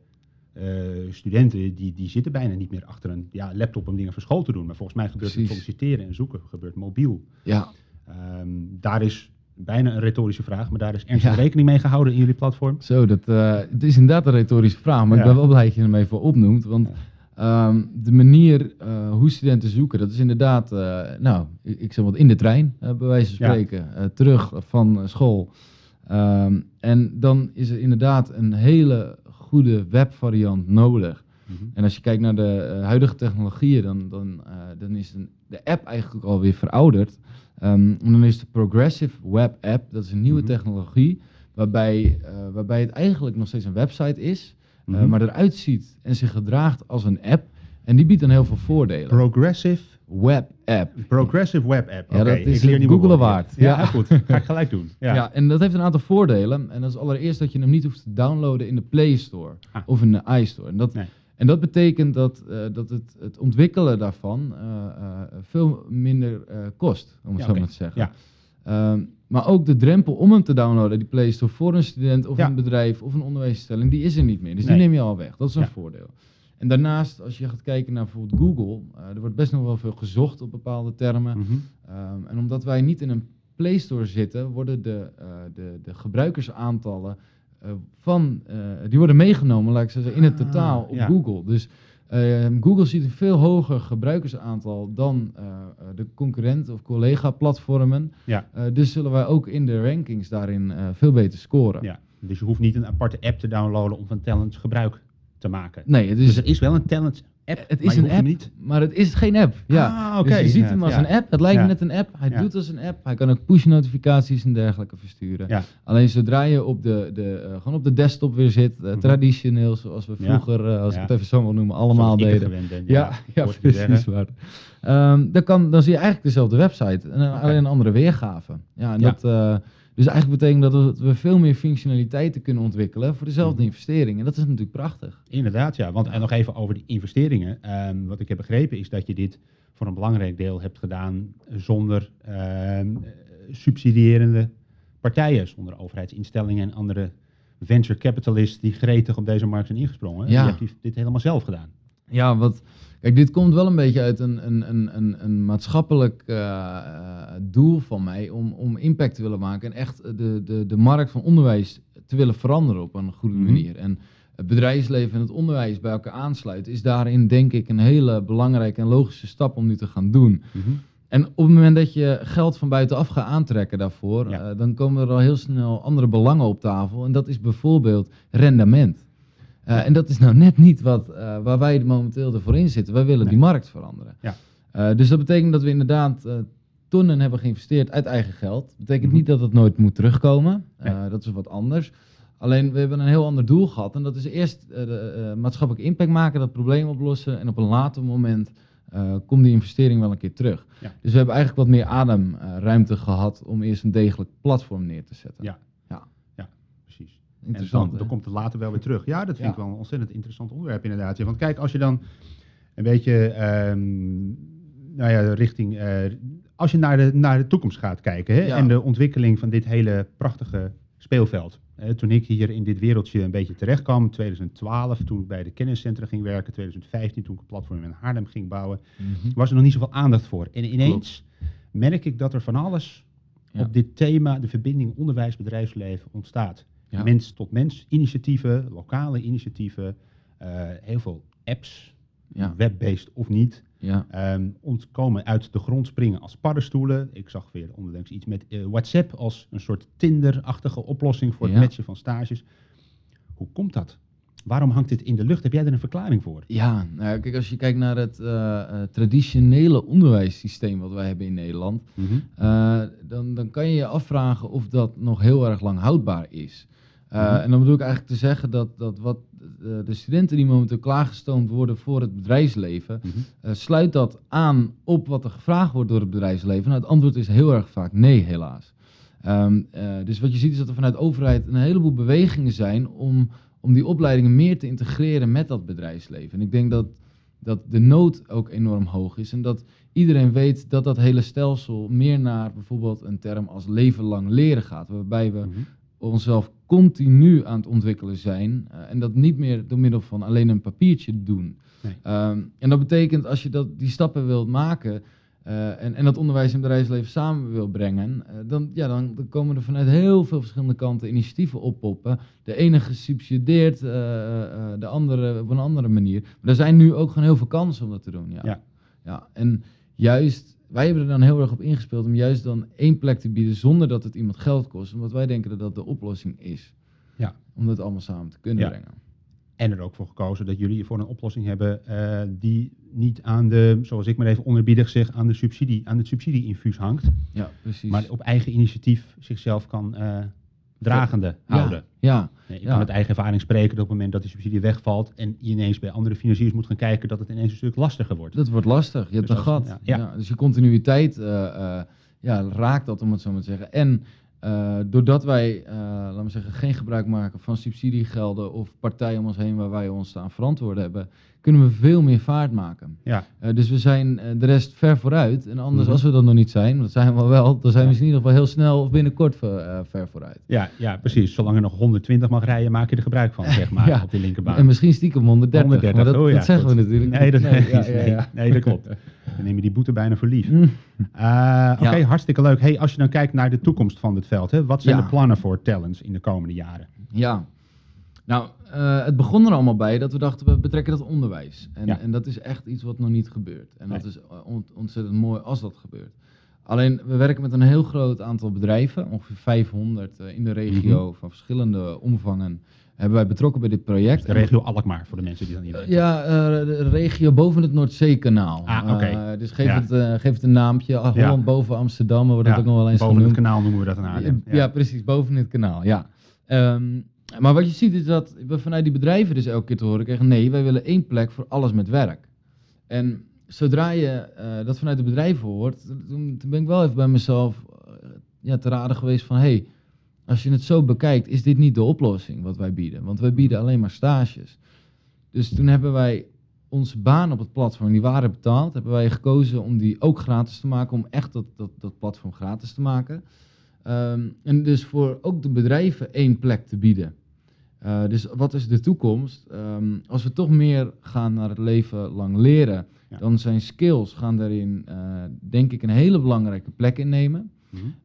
eh, studenten die, die zitten bijna niet meer achter een ja, laptop om dingen voor school te doen. Maar volgens mij gebeurt het solliciteren en zoeken gebeurt mobiel. ja, Ehm, daar is bijna een retorische vraag, maar daar is ernstig Ja. rekening mee gehouden in jullie platform. Zo, dat, eh, het is inderdaad een retorische vraag, maar Ja. ik ben wel blij dat je hem even opnoemt. Want Ehm, de manier eh, hoe studenten zoeken, dat is inderdaad, eh, nou, ik, ik zeg wat in de trein, bij wijze van spreken, terug van school. Ehm, en dan is er inderdaad een hele goede webvariant nodig. Mhm. En als je kijkt naar de huidige technologieën, dan, dan, dan is een, de app eigenlijk alweer verouderd. Ehm, en dan is de Progressive Web App, dat is een nieuwe Mhm. technologie, waarbij, eh, waarbij het eigenlijk nog steeds een website is, eh, Mhm. maar eruit ziet en zich gedraagt als een app. En die biedt dan heel veel voordelen. Progressive, Web App. progressive web app. Ja, dat is ik woorden. waard. Ja, Ja. goed. Ga ik gelijk doen. Ja. Ja. en dat heeft een aantal voordelen. En dat is allereerst dat je hem niet hoeft te downloaden in de Play Store Ah. of in de iStore. En dat, Nee. En dat betekent dat, eh, dat het, het ontwikkelen daarvan eh, eh, veel minder kost, om het Ja, zo maar te zeggen. Ja. Ehm, maar ook de drempel om hem te downloaden, die Play Store, voor een student of Ja. een bedrijf of een onderwijsinstelling, die is er niet meer. Dus Nee. die neem je al weg. Dat is een voordeel. En daarnaast, als je gaat kijken naar bijvoorbeeld Google, er wordt best nog wel veel gezocht op bepaalde termen. Mhm. Ehm, en omdat wij niet in een Play Store zitten, worden de, de, de gebruikersaantallen van, eh, die worden meegenomen, laat ik zo zeggen, in het Ah, totaal op ja. Google. Dus ehm, Google ziet een veel hoger gebruikersaantal dan eh, eh, de concurrent of collega-platformen. Ja. Eh, dus zullen wij ook in de rankings daarin eh, veel beter scoren. ja. Dus je hoeft niet een aparte app te downloaden om van Talent gebruik te maken. Nee, het Dus er is wel een Talent app, het is een app, niet... maar het is geen app. Ja. Ah, oké. Dus je ziet hem als ja. een app. Het lijkt Ja. net een app. Hij Ja. doet als een app. Hij kan ook push-notificaties en dergelijke versturen. Alleen zodra je op de, de, eh, gewoon op de desktop weer zit, eh, Mhm. traditioneel, zoals we vroeger, eh, als ik het even zo wil noemen, allemaal deden. ben, Ja, ja, precies waar. Ehm, dan, kan, dan zie je eigenlijk dezelfde website, en, alleen een andere weergave. Ja, en. Dat, dus eigenlijk betekent dat we- we veel meer functionaliteiten kunnen ontwikkelen voor dezelfde Mhm. investering. En dat is natuurlijk prachtig. Inderdaad, ja. Want en nog even over die investeringen. Ehm, wat ik heb begrepen is dat je dit voor een belangrijk deel hebt gedaan zonder eh, subsidierende partijen, zonder overheidsinstellingen en andere venture capitalists die gretig op deze markt zijn ingesprongen. Ja. Je hebt dit helemaal zelf gedaan. Ja, wat, kijk, dit komt wel een beetje uit een, een, een, een, een maatschappelijk eh, eh, doel van mij om, om impact te willen maken en echt de, de, de markt van onderwijs te willen veranderen op een goede Mhm. manier. En het bedrijfsleven en het onderwijs bij elkaar aansluiten is daarin denk ik een hele belangrijke en logische stap om nu te gaan doen. En op het moment dat je geld van buitenaf gaat aantrekken daarvoor, Ja. eh, dan komen er al heel snel andere belangen op tafel. En dat is bijvoorbeeld rendement. Eh, En dat is nou net niet wat, eh, waar wij momenteel ervoor in zitten. Wij willen Nee. die markt veranderen. Ja. Eh, dus dat betekent dat we inderdaad tonnen hebben geïnvesteerd uit eigen geld. Dat betekent Mhm. niet dat het nooit moet terugkomen. Nee. Dat is wat anders. Alleen we hebben een heel ander doel gehad. En dat is eerst de, maatschappelijke impact maken, dat probleem oplossen. En op een later moment komt die investering wel een keer terug. Ja. Dus we hebben eigenlijk wat meer ademruimte gehad om eerst een degelijk platform neer te zetten. Ja. Interessant. En dan, komt het later wel weer terug. Ja, dat vind Ja. ik wel een ontzettend interessant onderwerp inderdaad. Want kijk, als je dan een beetje ehm, nou ja, richting... eh, als je naar de, naar de toekomst gaat kijken hè, Ja. en de ontwikkeling van dit hele prachtige speelveld. Toen ik hier in dit wereldje een beetje terecht kwam, 2012, toen ik bij de kenniscentra ging werken, 2015 toen ik een platform in Haarlem ging bouwen, Mhm. was er nog niet zoveel aandacht voor. En ineens merk ik dat er van alles Ja. op dit thema, de verbinding onderwijs-bedrijfsleven, ontstaat. Ja. Mens tot mens initiatieven, lokale initiatieven, eh, heel veel apps, Ja. web-based of niet, Ja. ehm, ontkomen uit de grond springen als paddenstoelen. Ik zag weer onlangs iets met eh, WhatsApp als een soort Tinder-achtige oplossing voor het matchen van stages. Hoe komt dat? Waarom hangt dit in de lucht? Heb jij er een verklaring voor? Ja, nou kijk, als je kijkt naar het eh, eh, traditionele onderwijssysteem wat wij hebben in Nederland, eh, dan, dan kan je je afvragen of dat nog heel erg lang houdbaar is. Mhm. En dan bedoel ik eigenlijk te zeggen dat, dat wat de studenten die momenteel klaargestoomd worden voor het bedrijfsleven, Mhm. sluit dat aan op wat er gevraagd wordt door het bedrijfsleven? Nou, het antwoord is heel erg vaak nee, helaas. Ehm, eh, dus wat je ziet is dat er vanuit de overheid een heleboel bewegingen zijn om, om die opleidingen meer te integreren met dat bedrijfsleven. En ik denk dat, dat de nood ook enorm hoog is en dat iedereen weet dat dat hele stelsel meer naar bijvoorbeeld een term als leven lang leren gaat, waarbij we Mhm. onszelf continu aan het ontwikkelen zijn. eh, en dat niet meer door middel van alleen een papiertje doen. Nee. Ehm, en dat betekent als je dat, die stappen wilt maken, eh, en, en dat onderwijs en bedrijfsleven samen wil brengen, eh, dan, ja, dan, dan komen er vanuit heel veel verschillende kanten initiatieven oppoppen. De ene gesubsidieerd, eh, de andere op een andere manier. Maar er zijn nu ook gewoon heel veel kansen om dat te doen. Ja. Ja. Ja, en juist, wij hebben er dan heel erg op ingespeeld om juist dan één plek te bieden zonder dat het iemand geld kost. Omdat wij denken dat dat de oplossing is. Ja. Om dat allemaal samen te kunnen Ja. brengen. En er ook voor gekozen dat jullie voor een oplossing hebben eh, die niet aan de, zoals ik maar even onderbiedig zeg, aan de subsidie, aan het subsidieinfuus hangt. Ja, precies. Maar op eigen initiatief zichzelf kan eh, dragende ja, houden. Ja, Nee, ik Ja. kan met eigen ervaring spreken dat op het moment dat die subsidie wegvalt en je ineens bij andere financiers moet gaan kijken, dat het ineens een stuk lastiger wordt. dat wordt lastig. Je hebt Dus een gat. ja, dus je continuïteit eh, ja, raakt dat, om het zo maar te zeggen. En eh, doordat wij, eh, laten we zeggen, geen gebruik maken van subsidiegelden of partijen om ons heen waar wij ons aan verantwoorden hebben, kunnen we veel meer vaart maken. Ja, Eh, dus we zijn eh, de rest ver vooruit. En anders, Mhm. als we dat nog niet zijn, want dat zijn we wel, dan zijn we Ja. in ieder geval heel snel of binnenkort ver, eh, ver vooruit. ja, ja, precies. Zolang er nog 120 mag rijden, maak je er gebruik van, zeg maar, Ja. op die linkerbaan. En misschien stiekem 130. 130, maar dat, oh ja, dat zeggen goed. we natuurlijk Nee, dat, niet. nee, ja, ja, ja. nee, dat klopt. Dan neem je die boete bijna voor lief. Mm. Eh, Oké, Ja. hartstikke leuk. Hey, als je dan kijkt naar de toekomst van dit veld, hè, wat zijn Ja. de plannen voor Talents in de komende jaren? Ja, nou, eh, het begon er allemaal bij dat we dachten, we betrekken dat onderwijs. En, Ja. en dat is echt iets wat nog niet gebeurt. En dat is eh, ont- ontzettend mooi als dat gebeurt. Alleen, we werken met een heel groot aantal bedrijven, ongeveer 500 eh, in de regio Mhm. van verschillende omvangen. Hebben wij betrokken bij dit project. De regio Alkmaar, voor de mensen die dat niet weten. Ja, de regio boven het Noordzeekanaal. Ah, oké. Dus geef, Ja. het, geef het een naampje. Ah, Ja. Holland boven Amsterdam, wordt dat ook nog wel eens Boven genoemd. het kanaal noemen we dat Haarlem. Ja, precies, boven het kanaal, ja. Ehm, maar wat je ziet is dat we vanuit die bedrijven dus elke keer te horen krijgen... nee, wij willen één plek voor alles met werk. En zodra je eh, dat vanuit de bedrijven hoort... toen, ben ik wel even bij mezelf eh, ja, te raden geweest van... hey, als je het zo bekijkt, is dit niet de oplossing wat wij bieden? Want wij bieden alleen maar stages. Dus toen hebben wij onze baan op het platform, die waren betaald, hebben wij gekozen om die ook gratis te maken, om echt dat, dat, dat platform gratis te maken. Ehm, en dus voor ook de bedrijven één plek te bieden. Eh, dus wat is de toekomst? Ehm, als we toch meer gaan naar het leven lang leren, Ja. dan zijn skills gaan daarin, eh, denk ik, een hele belangrijke plek innemen.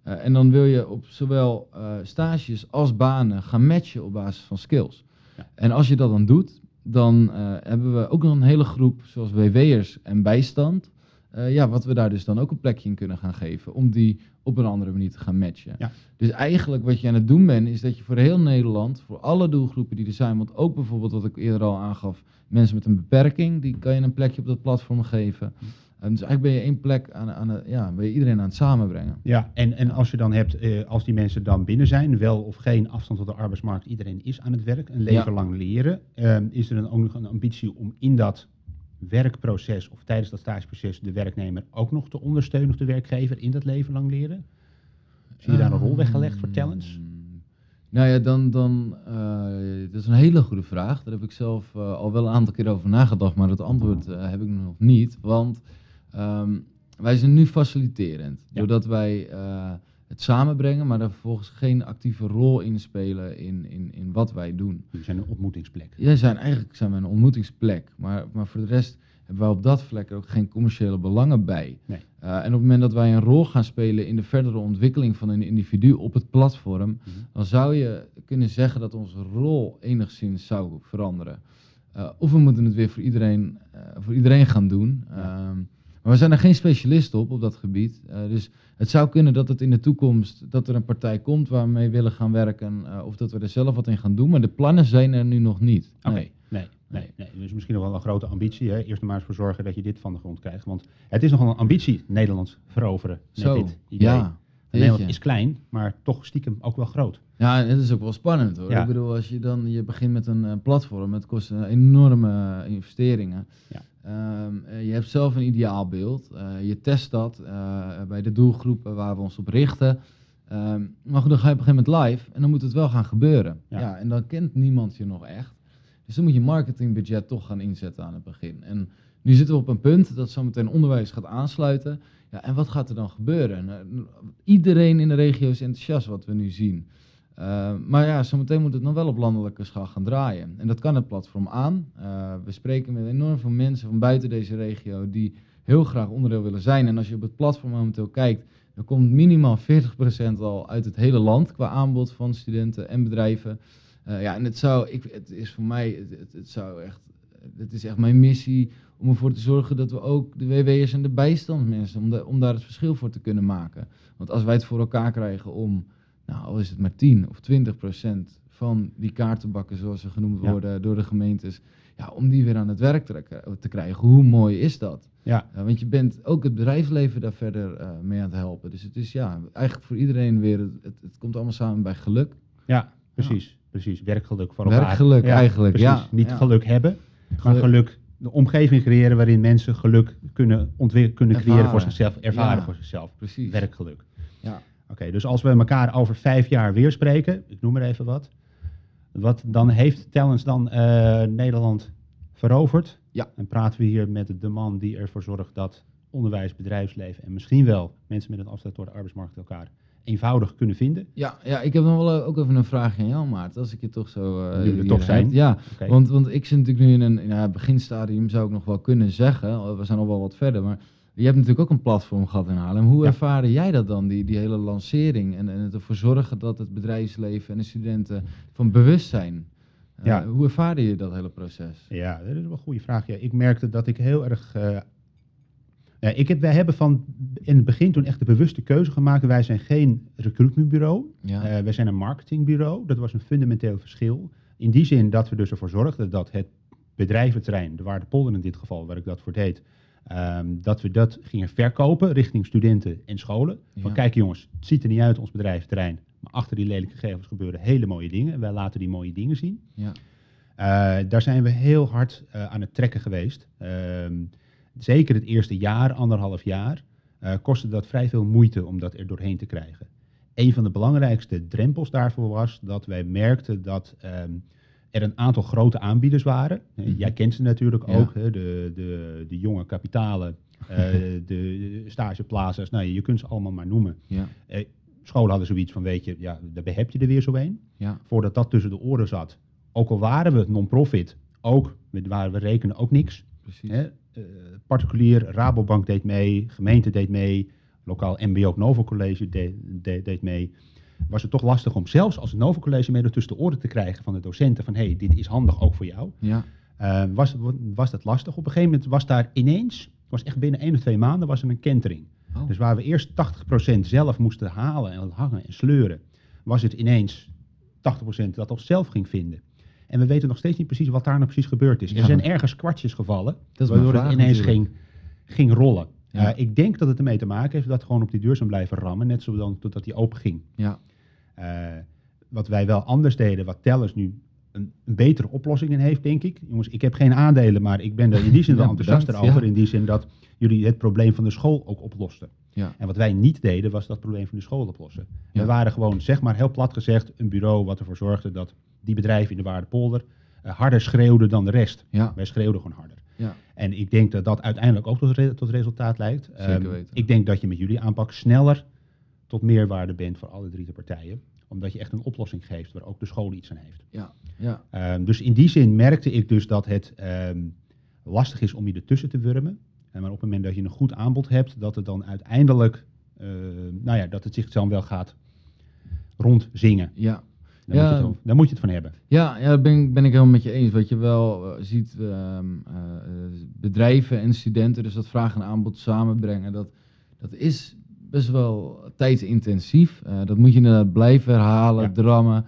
Eh, en dan wil je op zowel stages als banen gaan matchen op basis van skills. Ja. En als je dat dan doet, dan hebben we ook nog een hele groep zoals WW'ers en bijstand. Eh, ja, wat we daar dus dan ook een plekje in kunnen gaan geven. Om die op een andere manier te gaan matchen. Ja. Dus eigenlijk wat je aan het doen bent, is dat je voor heel Nederland, voor alle doelgroepen die er zijn, want ook bijvoorbeeld wat ik eerder al aangaf, mensen met een beperking, die kan je een plekje op dat platform geven. En dus eigenlijk ben je één plek aan, aan ja, ben je iedereen aan het samenbrengen. Ja, en, en als je dan hebt, eh, als die mensen dan binnen zijn, wel of geen afstand tot de arbeidsmarkt, iedereen is aan het werk, een leven Ja. lang leren, ehm, is er dan ook nog een ambitie om in dat werkproces of tijdens dat stageproces de werknemer ook nog te ondersteunen of de werkgever in dat leven lang leren? Zie je daar een rol weggelegd voor talents? Ehm, Nou ja, dan, dan eh, dat is een hele goede vraag. Daar heb ik zelf eh, al wel een aantal keer over nagedacht, maar het antwoord eh, heb ik nog niet. Want ehm, wij zijn nu faciliterend. Doordat wij het samenbrengen, maar daar vervolgens geen actieve rol in spelen in, in, in wat wij doen. Jullie zijn een ontmoetingsplek. Ja, zijn, eigenlijk zijn we een ontmoetingsplek. Maar, maar voor de rest hebben wij op dat vlak ook geen commerciële belangen bij. Nee. Eh, en op het moment dat wij een rol gaan spelen in de verdere ontwikkeling van een individu op het platform, Mhm. dan zou je kunnen zeggen dat onze rol enigszins zou veranderen. Eh, of we moeten het weer voor iedereen, eh, voor iedereen gaan doen. Ja. Ehm, maar we zijn er geen specialist op, op dat gebied. Eh, dus het zou kunnen dat het in de toekomst, dat er een partij komt waarmee we willen gaan werken, eh, of dat we er zelf wat in gaan doen. Maar de plannen zijn er nu nog niet. Oké, Nee. nee, nee, nee. Dus misschien nog wel een grote ambitie. Hè? Eerst maar eens voor zorgen dat je dit van de grond krijgt. Want het is nogal een ambitie, Nederland veroveren met Zo, dit idee. ja. Nederland is klein, maar toch stiekem ook wel groot. Ja, en het is ook wel spannend hoor. Ja. Ik bedoel, als je dan, je begint met een eh, platform, het kost een enorme eh, investeringen. Ja. Ehm, eh, je hebt zelf een ideaalbeeld, eh, je test dat eh, bij de doelgroepen waar we ons op richten. Ehm, maar goed, dan ga je op een gegeven moment live en dan moet het wel gaan gebeuren. Ja. Ja. en dan kent niemand je nog echt. Dus dan moet je marketingbudget toch gaan inzetten aan het begin. En nu zitten we op een punt dat zometeen onderwijs gaat aansluiten. Ja, en wat gaat er dan gebeuren? Nou, iedereen in de regio is enthousiast wat we nu zien. Uh, maar ja, zometeen moet het nog wel op landelijke schaal gaan draaien. En dat kan het platform aan. Uh, we spreken met enorm veel mensen van buiten deze regio die heel graag onderdeel willen zijn. En als je op het platform momenteel kijkt, dan komt minimaal 40% al uit het hele land qua aanbod van studenten en bedrijven. Uh, ja, en het zou, ik, het is voor mij, het, zou echt, het is echt mijn missie om ervoor te zorgen dat we ook de WW'ers en de bijstandsmensen, om, de, om daar het verschil voor te kunnen maken. Want als wij het voor elkaar krijgen om, nou, al is het maar 10 of 20 procent van die kaartenbakken, zoals ze genoemd worden door de gemeentes, ja, om die weer aan het werk te, te krijgen. Hoe mooi is dat? Ja. Uh, want je bent ook het bedrijfsleven daar verder uh, mee aan het helpen. Dus het is ja, eigenlijk voor iedereen weer, het, het, komt allemaal samen bij geluk. Ja, precies. Ja. Precies, werkgeluk voor elkaar. Werkgeluk ja, eigenlijk, precies. ja. Niet geluk hebben, maar geluk, de omgeving creëren waarin mensen geluk kunnen, kunnen creëren voor zichzelf, ervaren voor zichzelf. Precies. Werkgeluk. Ja. Oké, dus als we elkaar over vijf jaar weer spreken, ik noem er even wat, wat dan heeft Talents dan uh, Nederland veroverd? Ja. En praten we hier met de man die ervoor zorgt dat onderwijs, bedrijfsleven en misschien wel mensen met een afstand door de arbeidsmarkt elkaar eenvoudig kunnen vinden. Ja, ja ik heb nog wel eh, ook even een vraag aan jou, Maart. Als ik je toch zo... Uh, Jullie toch zijn? Ja, want, want ik zit natuurlijk nu in een ja, beginstadium, zou ik nog wel kunnen zeggen. We zijn al wel wat verder, maar je hebt natuurlijk ook een platform gehad in Haarlem. Hoe ja. ervaren jij dat dan, die, die hele lancering? En, en het ervoor zorgen dat het bedrijfsleven en de studenten van bewust zijn? Uh, ja. Hoe ervaarde je dat hele proces? Ja, dat is wel een goede vraag. Ja, ik merkte dat ik heel erg uh, ja, ik heb, wij hebben van in het begin toen echt de bewuste keuze gemaakt. Wij zijn geen recruitmentbureau. Ja. Uh, wij zijn een marketingbureau. Dat was een fundamenteel verschil. In die zin dat we dus ervoor zorgden dat het bedrijventerrein, de Waardepolder in dit geval, waar ik dat voor deed, um, dat we dat gingen verkopen richting studenten en scholen. Van kijk jongens, het ziet er niet uit ons bedrijventerrein, maar achter die lelijke gegevens gebeuren hele mooie dingen. Wij laten die mooie dingen zien. Ja. Uh, daar zijn we heel hard aan het trekken geweest. Uh, zeker het eerste jaar, anderhalf jaar, uh, kostte dat vrij veel moeite om dat er doorheen te krijgen. Een van de belangrijkste drempels daarvoor was dat wij merkten dat um, er een aantal grote aanbieders waren. Mm Jij kent ze natuurlijk ook, hè, de, de, de jonge kapitalen, uh, de stageplazas, nou, je kunt ze allemaal maar noemen. Ja. Uh, scholen hadden zoiets van, weet je, ja, daar heb je er weer zo een. Ja. Voordat dat tussen de oren zat, ook al waren we non-profit, ook, waar we rekenen ook niks. Precies. Hè, particulier, Rabobank deed mee, gemeente deed mee, lokaal MBO Novo College deed, deed, deed mee. Was het toch lastig om zelfs als Novo College mee tussen de oren te krijgen van de docenten van hé, hey, dit is handig ook voor jou. Ja. Uh, was, was dat lastig? Op een gegeven moment was daar ineens, was echt binnen één of twee maanden, was er een kentering. Oh. Dus waar we eerst 80% zelf moesten halen en hangen en sleuren, was het ineens 80% dat ons zelf ging vinden. En we weten nog steeds niet precies wat daar nou precies gebeurd is. Er zijn ergens kwartjes gevallen, waardoor het ineens ging, ging rollen. Uh, ik denk dat het ermee te maken heeft dat gewoon op die deur zijn blijven rammen, net zolang totdat die open ging. Ja. Uh, wat wij wel anders deden, wat Tellers nu een, een, betere oplossing in heeft, denk ik. Jongens, ik heb geen aandelen, maar ik ben er in die zin wel enthousiast over. In die zin dat jullie het probleem van de school ook oplosten. Ja. En wat wij niet deden, was dat probleem van de school oplossen. We waren gewoon, zeg maar heel plat gezegd, een bureau wat ervoor zorgde dat die bedrijven in de Waardepolder uh, harder schreeuwden dan de rest. Ja. Wij schreeuwden gewoon harder. Ja. En ik denk dat dat uiteindelijk ook tot, re tot resultaat leidt. Zeker ehm, weten. ik denk dat je met jullie aanpak sneller tot meerwaarde bent voor alle drie de partijen. Omdat je echt een oplossing geeft waar ook de school iets aan heeft. Ja. Ja. Um, dus in die zin merkte ik dus dat het um, lastig is om je ertussen te wurmen. En maar op het moment dat je een goed aanbod hebt, dat het dan uiteindelijk, uh, nou ja, dat het zich dan wel gaat rondzingen. Ja, daar, ja, moet je het, daar moet je het van hebben. Ja, ja daar ben, ben ik helemaal met je eens. Wat je wel uh, ziet, uh, bedrijven en studenten, dus dat vraag en aanbod samenbrengen, dat, dat is best wel tijdsintensief. Uh, dat moet je inderdaad blijven herhalen, ja. drammen.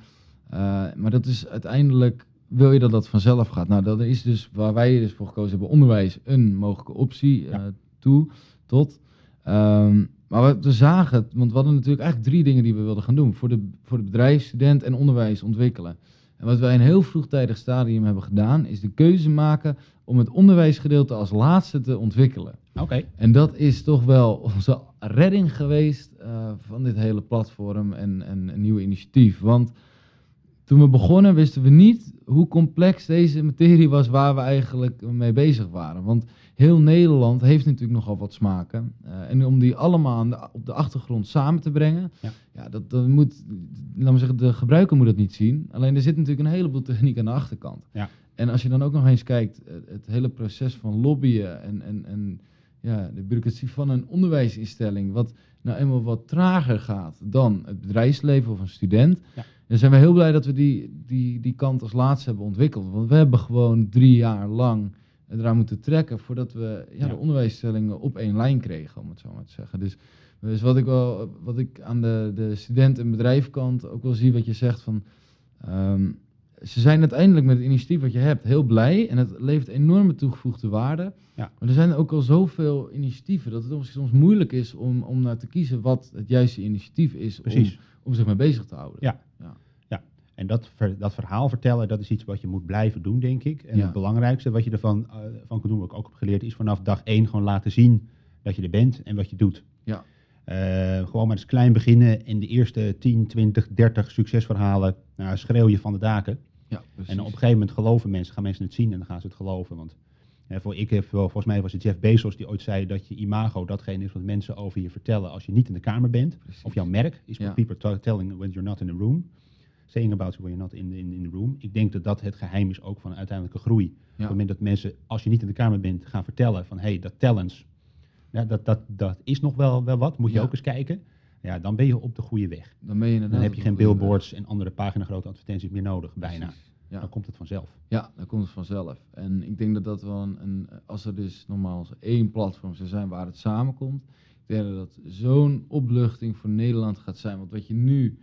maar dat is uiteindelijk, wil je dat dat vanzelf gaat? Nou, dat is dus waar wij dus voor gekozen hebben, onderwijs een mogelijke optie ja. toe, tot. Um, maar we, zagen het, want we hadden natuurlijk eigenlijk drie dingen die we wilden gaan doen. Voor de, voor de bedrijf, student en onderwijs ontwikkelen. En wat wij in een heel vroegtijdig stadium hebben gedaan, is de keuze maken om het onderwijsgedeelte als laatste te ontwikkelen. Oké. En dat is toch wel onze redding geweest uh, van dit hele platform en, en een nieuw initiatief. Want toen we begonnen wisten we niet hoe complex deze materie was waar we eigenlijk mee bezig waren. Want heel Nederland heeft natuurlijk nogal wat smaken. Eh, en om die allemaal aan de- op de achtergrond samen te brengen, Ja. ja. dat, dat moet, laten we zeggen, de gebruiker moet dat niet zien. Alleen er zit natuurlijk een heleboel techniek aan de achterkant. Ja. En als je dan ook nog eens kijkt, eh, het hele proces van lobbyen en, en, en ja, de bureaucratie van een onderwijsinstelling, wat nou eenmaal wat trager gaat dan het bedrijfsleven of een student, Ja. Dan zijn we heel blij dat we die, die, die kant als laatste hebben ontwikkeld. Want we hebben gewoon drie jaar lang eraan moeten trekken voordat we ja, Ja. de onderwijsstellingen op één lijn kregen, om het zo maar te zeggen. Dus, dus wat ik wel, wat ik aan de, de student- en bedrijfkant ook wel zie, wat je zegt van. ehm, ze zijn uiteindelijk met het initiatief wat je hebt heel blij en het levert enorme toegevoegde waarde. Ja. Maar er zijn ook al zoveel initiatieven dat het soms- soms moeilijk is om, om naar te kiezen wat het juiste initiatief is om, om zich mee bezig te houden. Ja. En dat, ver- dat verhaal vertellen, dat is iets wat je moet blijven doen, denk ik. En Ja. het belangrijkste wat je ervan eh, van kan doen, wat ik ook heb geleerd, is vanaf dag één gewoon laten zien dat je er bent en wat je doet. Ja. Eh, gewoon maar eens klein beginnen en de eerste 10, 20, 30 succesverhalen nou, schreeuw je van de daken. Ja, precies. En op een gegeven moment geloven mensen, gaan mensen het zien en dan gaan ze het geloven. Want voor ik heb wel, volgens mij was het Jeff Bezos die ooit zei dat je imago datgene is wat mensen over je vertellen als je niet in de kamer bent. Precies. Of jouw merk is what Ja. people telling when you're not in the room. Saying about you when you're not in, in, in the room. Ik denk dat dat het geheim is ook van uiteindelijke groei. Op het moment dat mensen, als je niet in de kamer bent, gaan vertellen van hé, hey, dat talents, ja, dat, dat, dat is nog wel, wel wat, moet je Ja. ook eens kijken. Ja, dan ben je op de goede weg. Dan ben je inderdaad Dan heb je geen billboards en andere pagina grote advertenties meer nodig, bijna. Precies. Ja. Dan komt het vanzelf. Ja, dan komt het vanzelf. En ik denk dat dat wel een, een als er dus nogmaals één platform zou zijn waar het samenkomt, ik denk dat dat zo'n opluchting voor Nederland gaat zijn. Want wat je nu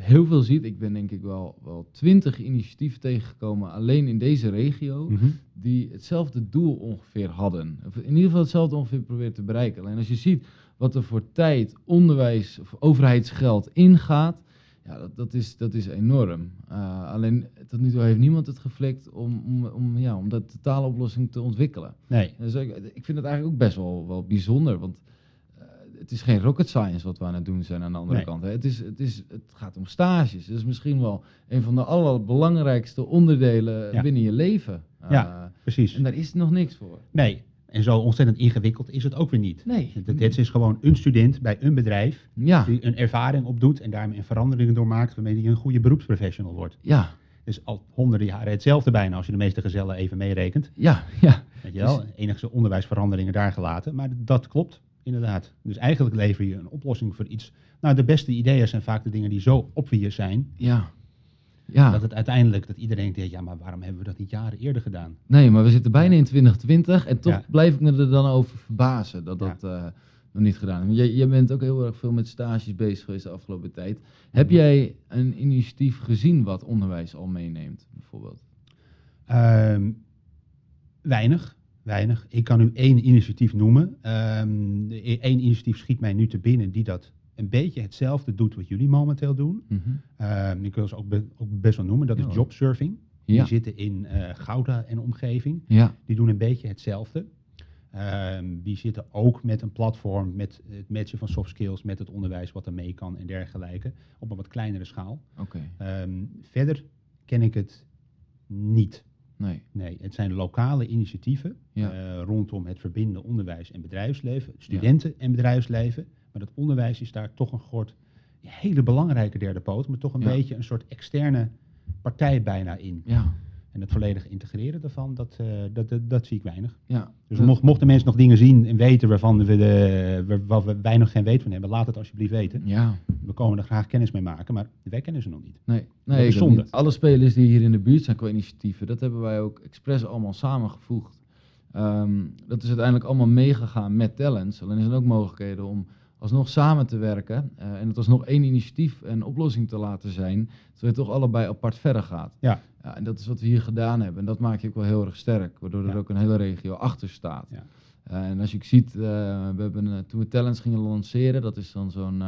heel veel ziet, ik ben denk ik wel wel twintig initiatieven tegengekomen alleen in deze regio, Mhm. die hetzelfde doel ongeveer hadden. Of in ieder geval hetzelfde ongeveer proberen te bereiken. Alleen als je ziet wat er voor tijd, onderwijs of overheidsgeld ingaat, ja, dat, dat, is, dat is enorm. Uh, alleen tot nu toe heeft niemand het geflikt om, om, om, ja, om dat totale oplossing te ontwikkelen. Nee, Dus ik, ik vind het eigenlijk ook best wel, wel bijzonder, want het is geen rocket science wat we aan het doen zijn aan de andere Nee. kant. Hè. Het, is, het, is, het gaat om stages. Dat is misschien wel een van de allerbelangrijkste onderdelen Ja. binnen je leven. Ja. Uh, precies. en daar is nog niks voor. Nee, en zo ontzettend ingewikkeld is het ook weer niet. Nee. Het, het is gewoon een student bij een bedrijf Ja, die een ervaring opdoet en daarmee veranderingen doormaakt waarmee hij een goede beroepsprofessional wordt. ja, Dus al honderden jaren hetzelfde bijna als je de meeste gezellen even meerekent. ja, ja. Weet je wel, enigste onderwijsveranderingen daar gelaten. Maar dat klopt, inderdaad. Dus eigenlijk lever je een oplossing voor iets. Nou, de beste ideeën zijn vaak de dingen die zo obvious zijn, Ja. Ja, dat het uiteindelijk, dat iedereen denkt, ja, maar waarom hebben we dat niet jaren eerder gedaan? nee, maar we zitten bijna in 2020 en toch Ja. blijf ik me er dan over verbazen dat Ja. dat eh, nog niet gedaan is. Jij, jij bent ook heel erg veel met stages bezig geweest de afgelopen tijd. Heb jij een initiatief gezien wat onderwijs al meeneemt, bijvoorbeeld? Ehm, weinig, weinig. Ik kan u één initiatief noemen. Ehm Eén initiatief schiet mij nu te binnen die dat een beetje hetzelfde doet wat jullie momenteel doen. Mhm. Ehm, ik wil ze ook, be- ook best wel noemen, dat is jobsurfing. Ja. Die zitten in eh, Gouda en omgeving. Ja, Die doen een beetje hetzelfde. Ehm, die zitten ook met een platform, met het matchen van soft skills, met het onderwijs wat er mee kan en dergelijke, op een wat kleinere schaal. verder ken ik het niet. Nee. Nee, het zijn lokale initiatieven Ja. eh, rondom het verbinden onderwijs en bedrijfsleven, studenten en bedrijfsleven. Maar het onderwijs is daar toch een soort hele belangrijke derde poot, maar toch een Ja. beetje een soort externe partij bijna in. Ja, En het volledig integreren daarvan, dat, eh, dat, dat, dat zie ik weinig. ja. Dus mocht, mochten mensen nog dingen zien en weten waarvan we, de, waar- we, wij nog geen weet van hebben, laat het alsjeblieft weten. Ja, We komen er graag kennis mee maken, maar wij kennen ze nog niet. nee. Nee zonde. Alle spelers die hier in de buurt zijn qua initiatieven, dat hebben wij ook expres allemaal samengevoegd. Ehm, dat is uiteindelijk allemaal meegegaan met talents. Alleen er zijn ook mogelijkheden om alsnog samen te werken eh, en het alsnog één initiatief en oplossing te laten zijn, terwijl je toch allebei apart verder gaat. Ja. Ja, en dat is wat we hier gedaan hebben. En dat maakt je ook wel heel erg sterk, waardoor er Ja. ook een hele regio achter staat. Ja. Eh, en als je ziet, eh, we hebben, toen we Talents gingen lanceren, dat is dan zo'n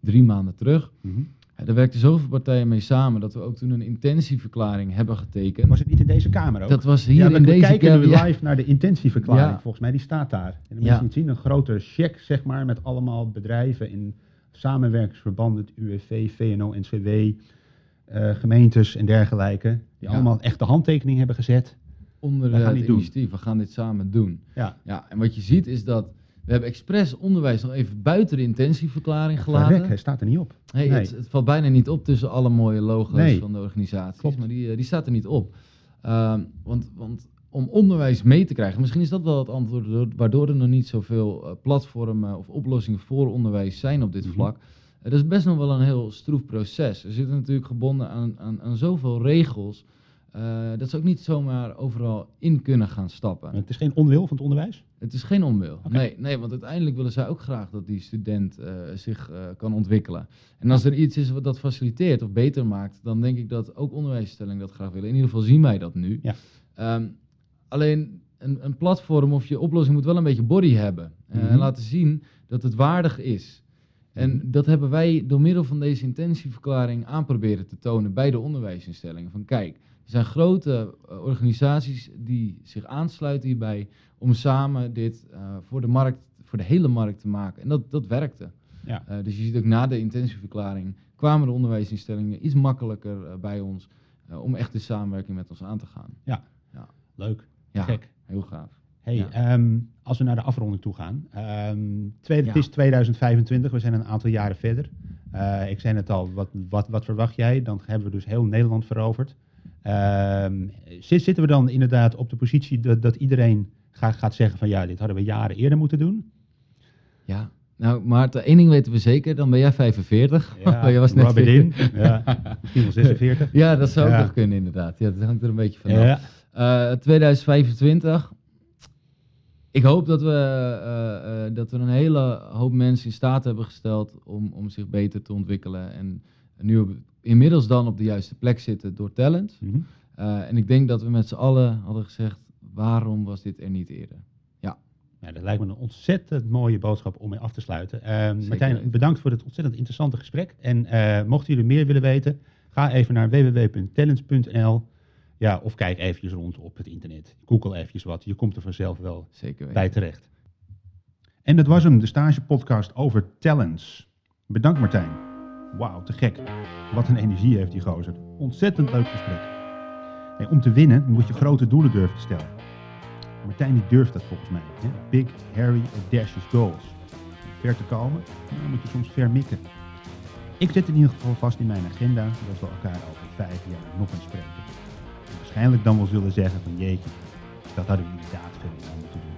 drie maanden terug. Mhm. Daar werkten zoveel partijen mee samen dat we ook toen een intentieverklaring hebben getekend. Was het niet in deze kamer ook? dat was hier ja, we in deze kijken kamer, nu ja. live naar de intentieverklaring, Ja. volgens mij, die staat daar. En de Ja. mensen niet zien, een grote check, zeg maar, met allemaal bedrijven in samenwerkingsverband, het UWV, VNO, NCW, eh, gemeentes en dergelijke, die allemaal echt de handtekening hebben gezet. onder We gaan het dit doen. initiatief. We gaan dit samen doen. Ja, Ja, en wat je ziet is dat we hebben expres onderwijs nog even buiten de intentieverklaring gelaten. verrek, hij staat er niet op. Hey, Nee. het, het valt bijna niet op tussen alle mooie logo's Nee. van de organisaties, Klopt. maar die, eh, die staat er niet op. Ehm, want, want om onderwijs mee te krijgen, misschien is dat wel het antwoord door- waardoor er nog niet zoveel eh, platformen of oplossingen voor onderwijs zijn op dit Mhm. vlak. Eh, dat is best nog wel een heel stroef proces. We zitten natuurlijk gebonden aan, aan, aan zoveel regels, eh, dat ze ook niet zomaar overal in kunnen gaan stappen. Het is geen onwil van het onderwijs. Het is geen onwil. Nee, nee, want uiteindelijk willen zij ook graag dat die student eh, zich eh, kan ontwikkelen. En als er iets is wat dat faciliteert of beter maakt, dan denk ik dat ook onderwijsinstellingen dat graag willen. In ieder geval zien wij dat nu. Ja. Ehm, alleen een, een platform of je oplossing moet wel een beetje body hebben. eh, Mhm. En laten zien dat het waardig is. En Mhm. dat hebben wij door middel van deze intentieverklaring aan proberen te tonen bij de onderwijsinstellingen. Van kijk, er zijn grote eh, organisaties die zich aansluiten hierbij om samen dit eh, voor de markt, voor de hele markt te maken. En dat, dat werkte. Ja. Eh, dus je ziet ook na de intentieverklaring kwamen de onderwijsinstellingen iets makkelijker bij ons om echt de samenwerking met ons aan te gaan. Leuk, Ja, gek. heel gaaf. Hey, Ja. ehm, als we naar de afronding toe gaan. ehm, tweede, Het Ja. is 2025, we zijn een aantal jaren verder. Ik zei net al, wat, wat, wat verwacht jij? Dan hebben we dus heel Nederland veroverd. Ehm, zit- zitten we dan inderdaad op de positie dat, dat iedereen gaat, gaat zeggen van ja, dit hadden we jaren eerder moeten doen? Ja, nou Maarten, één ding weten we zeker, dan ben jij 45. Oh, jij was net rub it 40. in. Ja, misschien wel 46. Ja, dat zou ook Ja. nog kunnen inderdaad. Ja, dat hangt er een beetje vanaf. Ja, Eh 2025. Ik hoop dat we, eh, eh, dat we een hele hoop mensen in staat hebben gesteld om, om zich beter te ontwikkelen. En nu op, inmiddels dan op de juiste plek zitten door talent. Mhm. Eh, en ik denk dat we met z'n allen hadden gezegd, waarom was dit er niet eerder? Ja, dat lijkt me een ontzettend mooie boodschap om mee af te sluiten. Zeker Martijn, bedankt voor dit ontzettend interessante gesprek. En eh, mochten jullie meer willen weten, ga even naar www.talents.nl. Ja, of kijk eventjes rond op het internet. Google eventjes wat. Je komt er vanzelf wel Zeker bij terecht. En dat was hem, de stagepodcast over talents. Bedankt Martijn. Wauw, te gek. Wat een energie heeft die gozer. Ontzettend leuk gesprek. Om te winnen moet je grote doelen durven te stellen. Martijn die durft dat volgens mij. Hè? Big, hairy, audacious goals. Om ver te komen, dan moet je soms ver mikken. Ik zet in ieder geval vast in mijn agenda dat we elkaar over vijf jaar nog eens spreken. En waarschijnlijk dan wel zullen zeggen van jeetje, dat hadden we inderdaad veel meer moeten doen.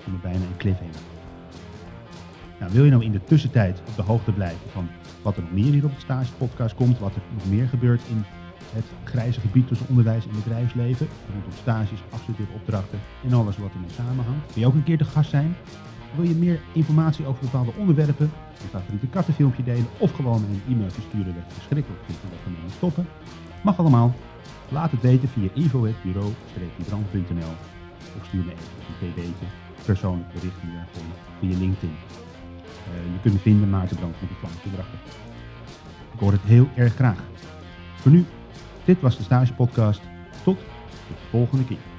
Voel me bijna een cliffhanger. Nou, wil je nou in de tussentijd op de hoogte blijven van wat er nog meer hier op het Stage Podcast komt, wat er nog meer gebeurt in het grijze gebied tussen onderwijs en bedrijfsleven, rondom stages, afstudeeropdrachten en alles wat ermee samenhangt. Wil je ook een keer te gast zijn? Wil je meer informatie over bepaalde onderwerpen, je favoriete kattenfilmpje delen of gewoon een e-mailtje sturen dat je verschrikkelijk vindt en dat we mee stoppen? Mag allemaal. Laat het weten via info.bureau-brand.nl of stuur me even een pb'tje, persoonlijk bericht geval, via LinkedIn. Eh, je kunt me vinden, Maarten Brand met vlammetje erachter. Ik hoor het heel erg graag. Voor nu, dit was de Stage Podcast. Tot de volgende keer.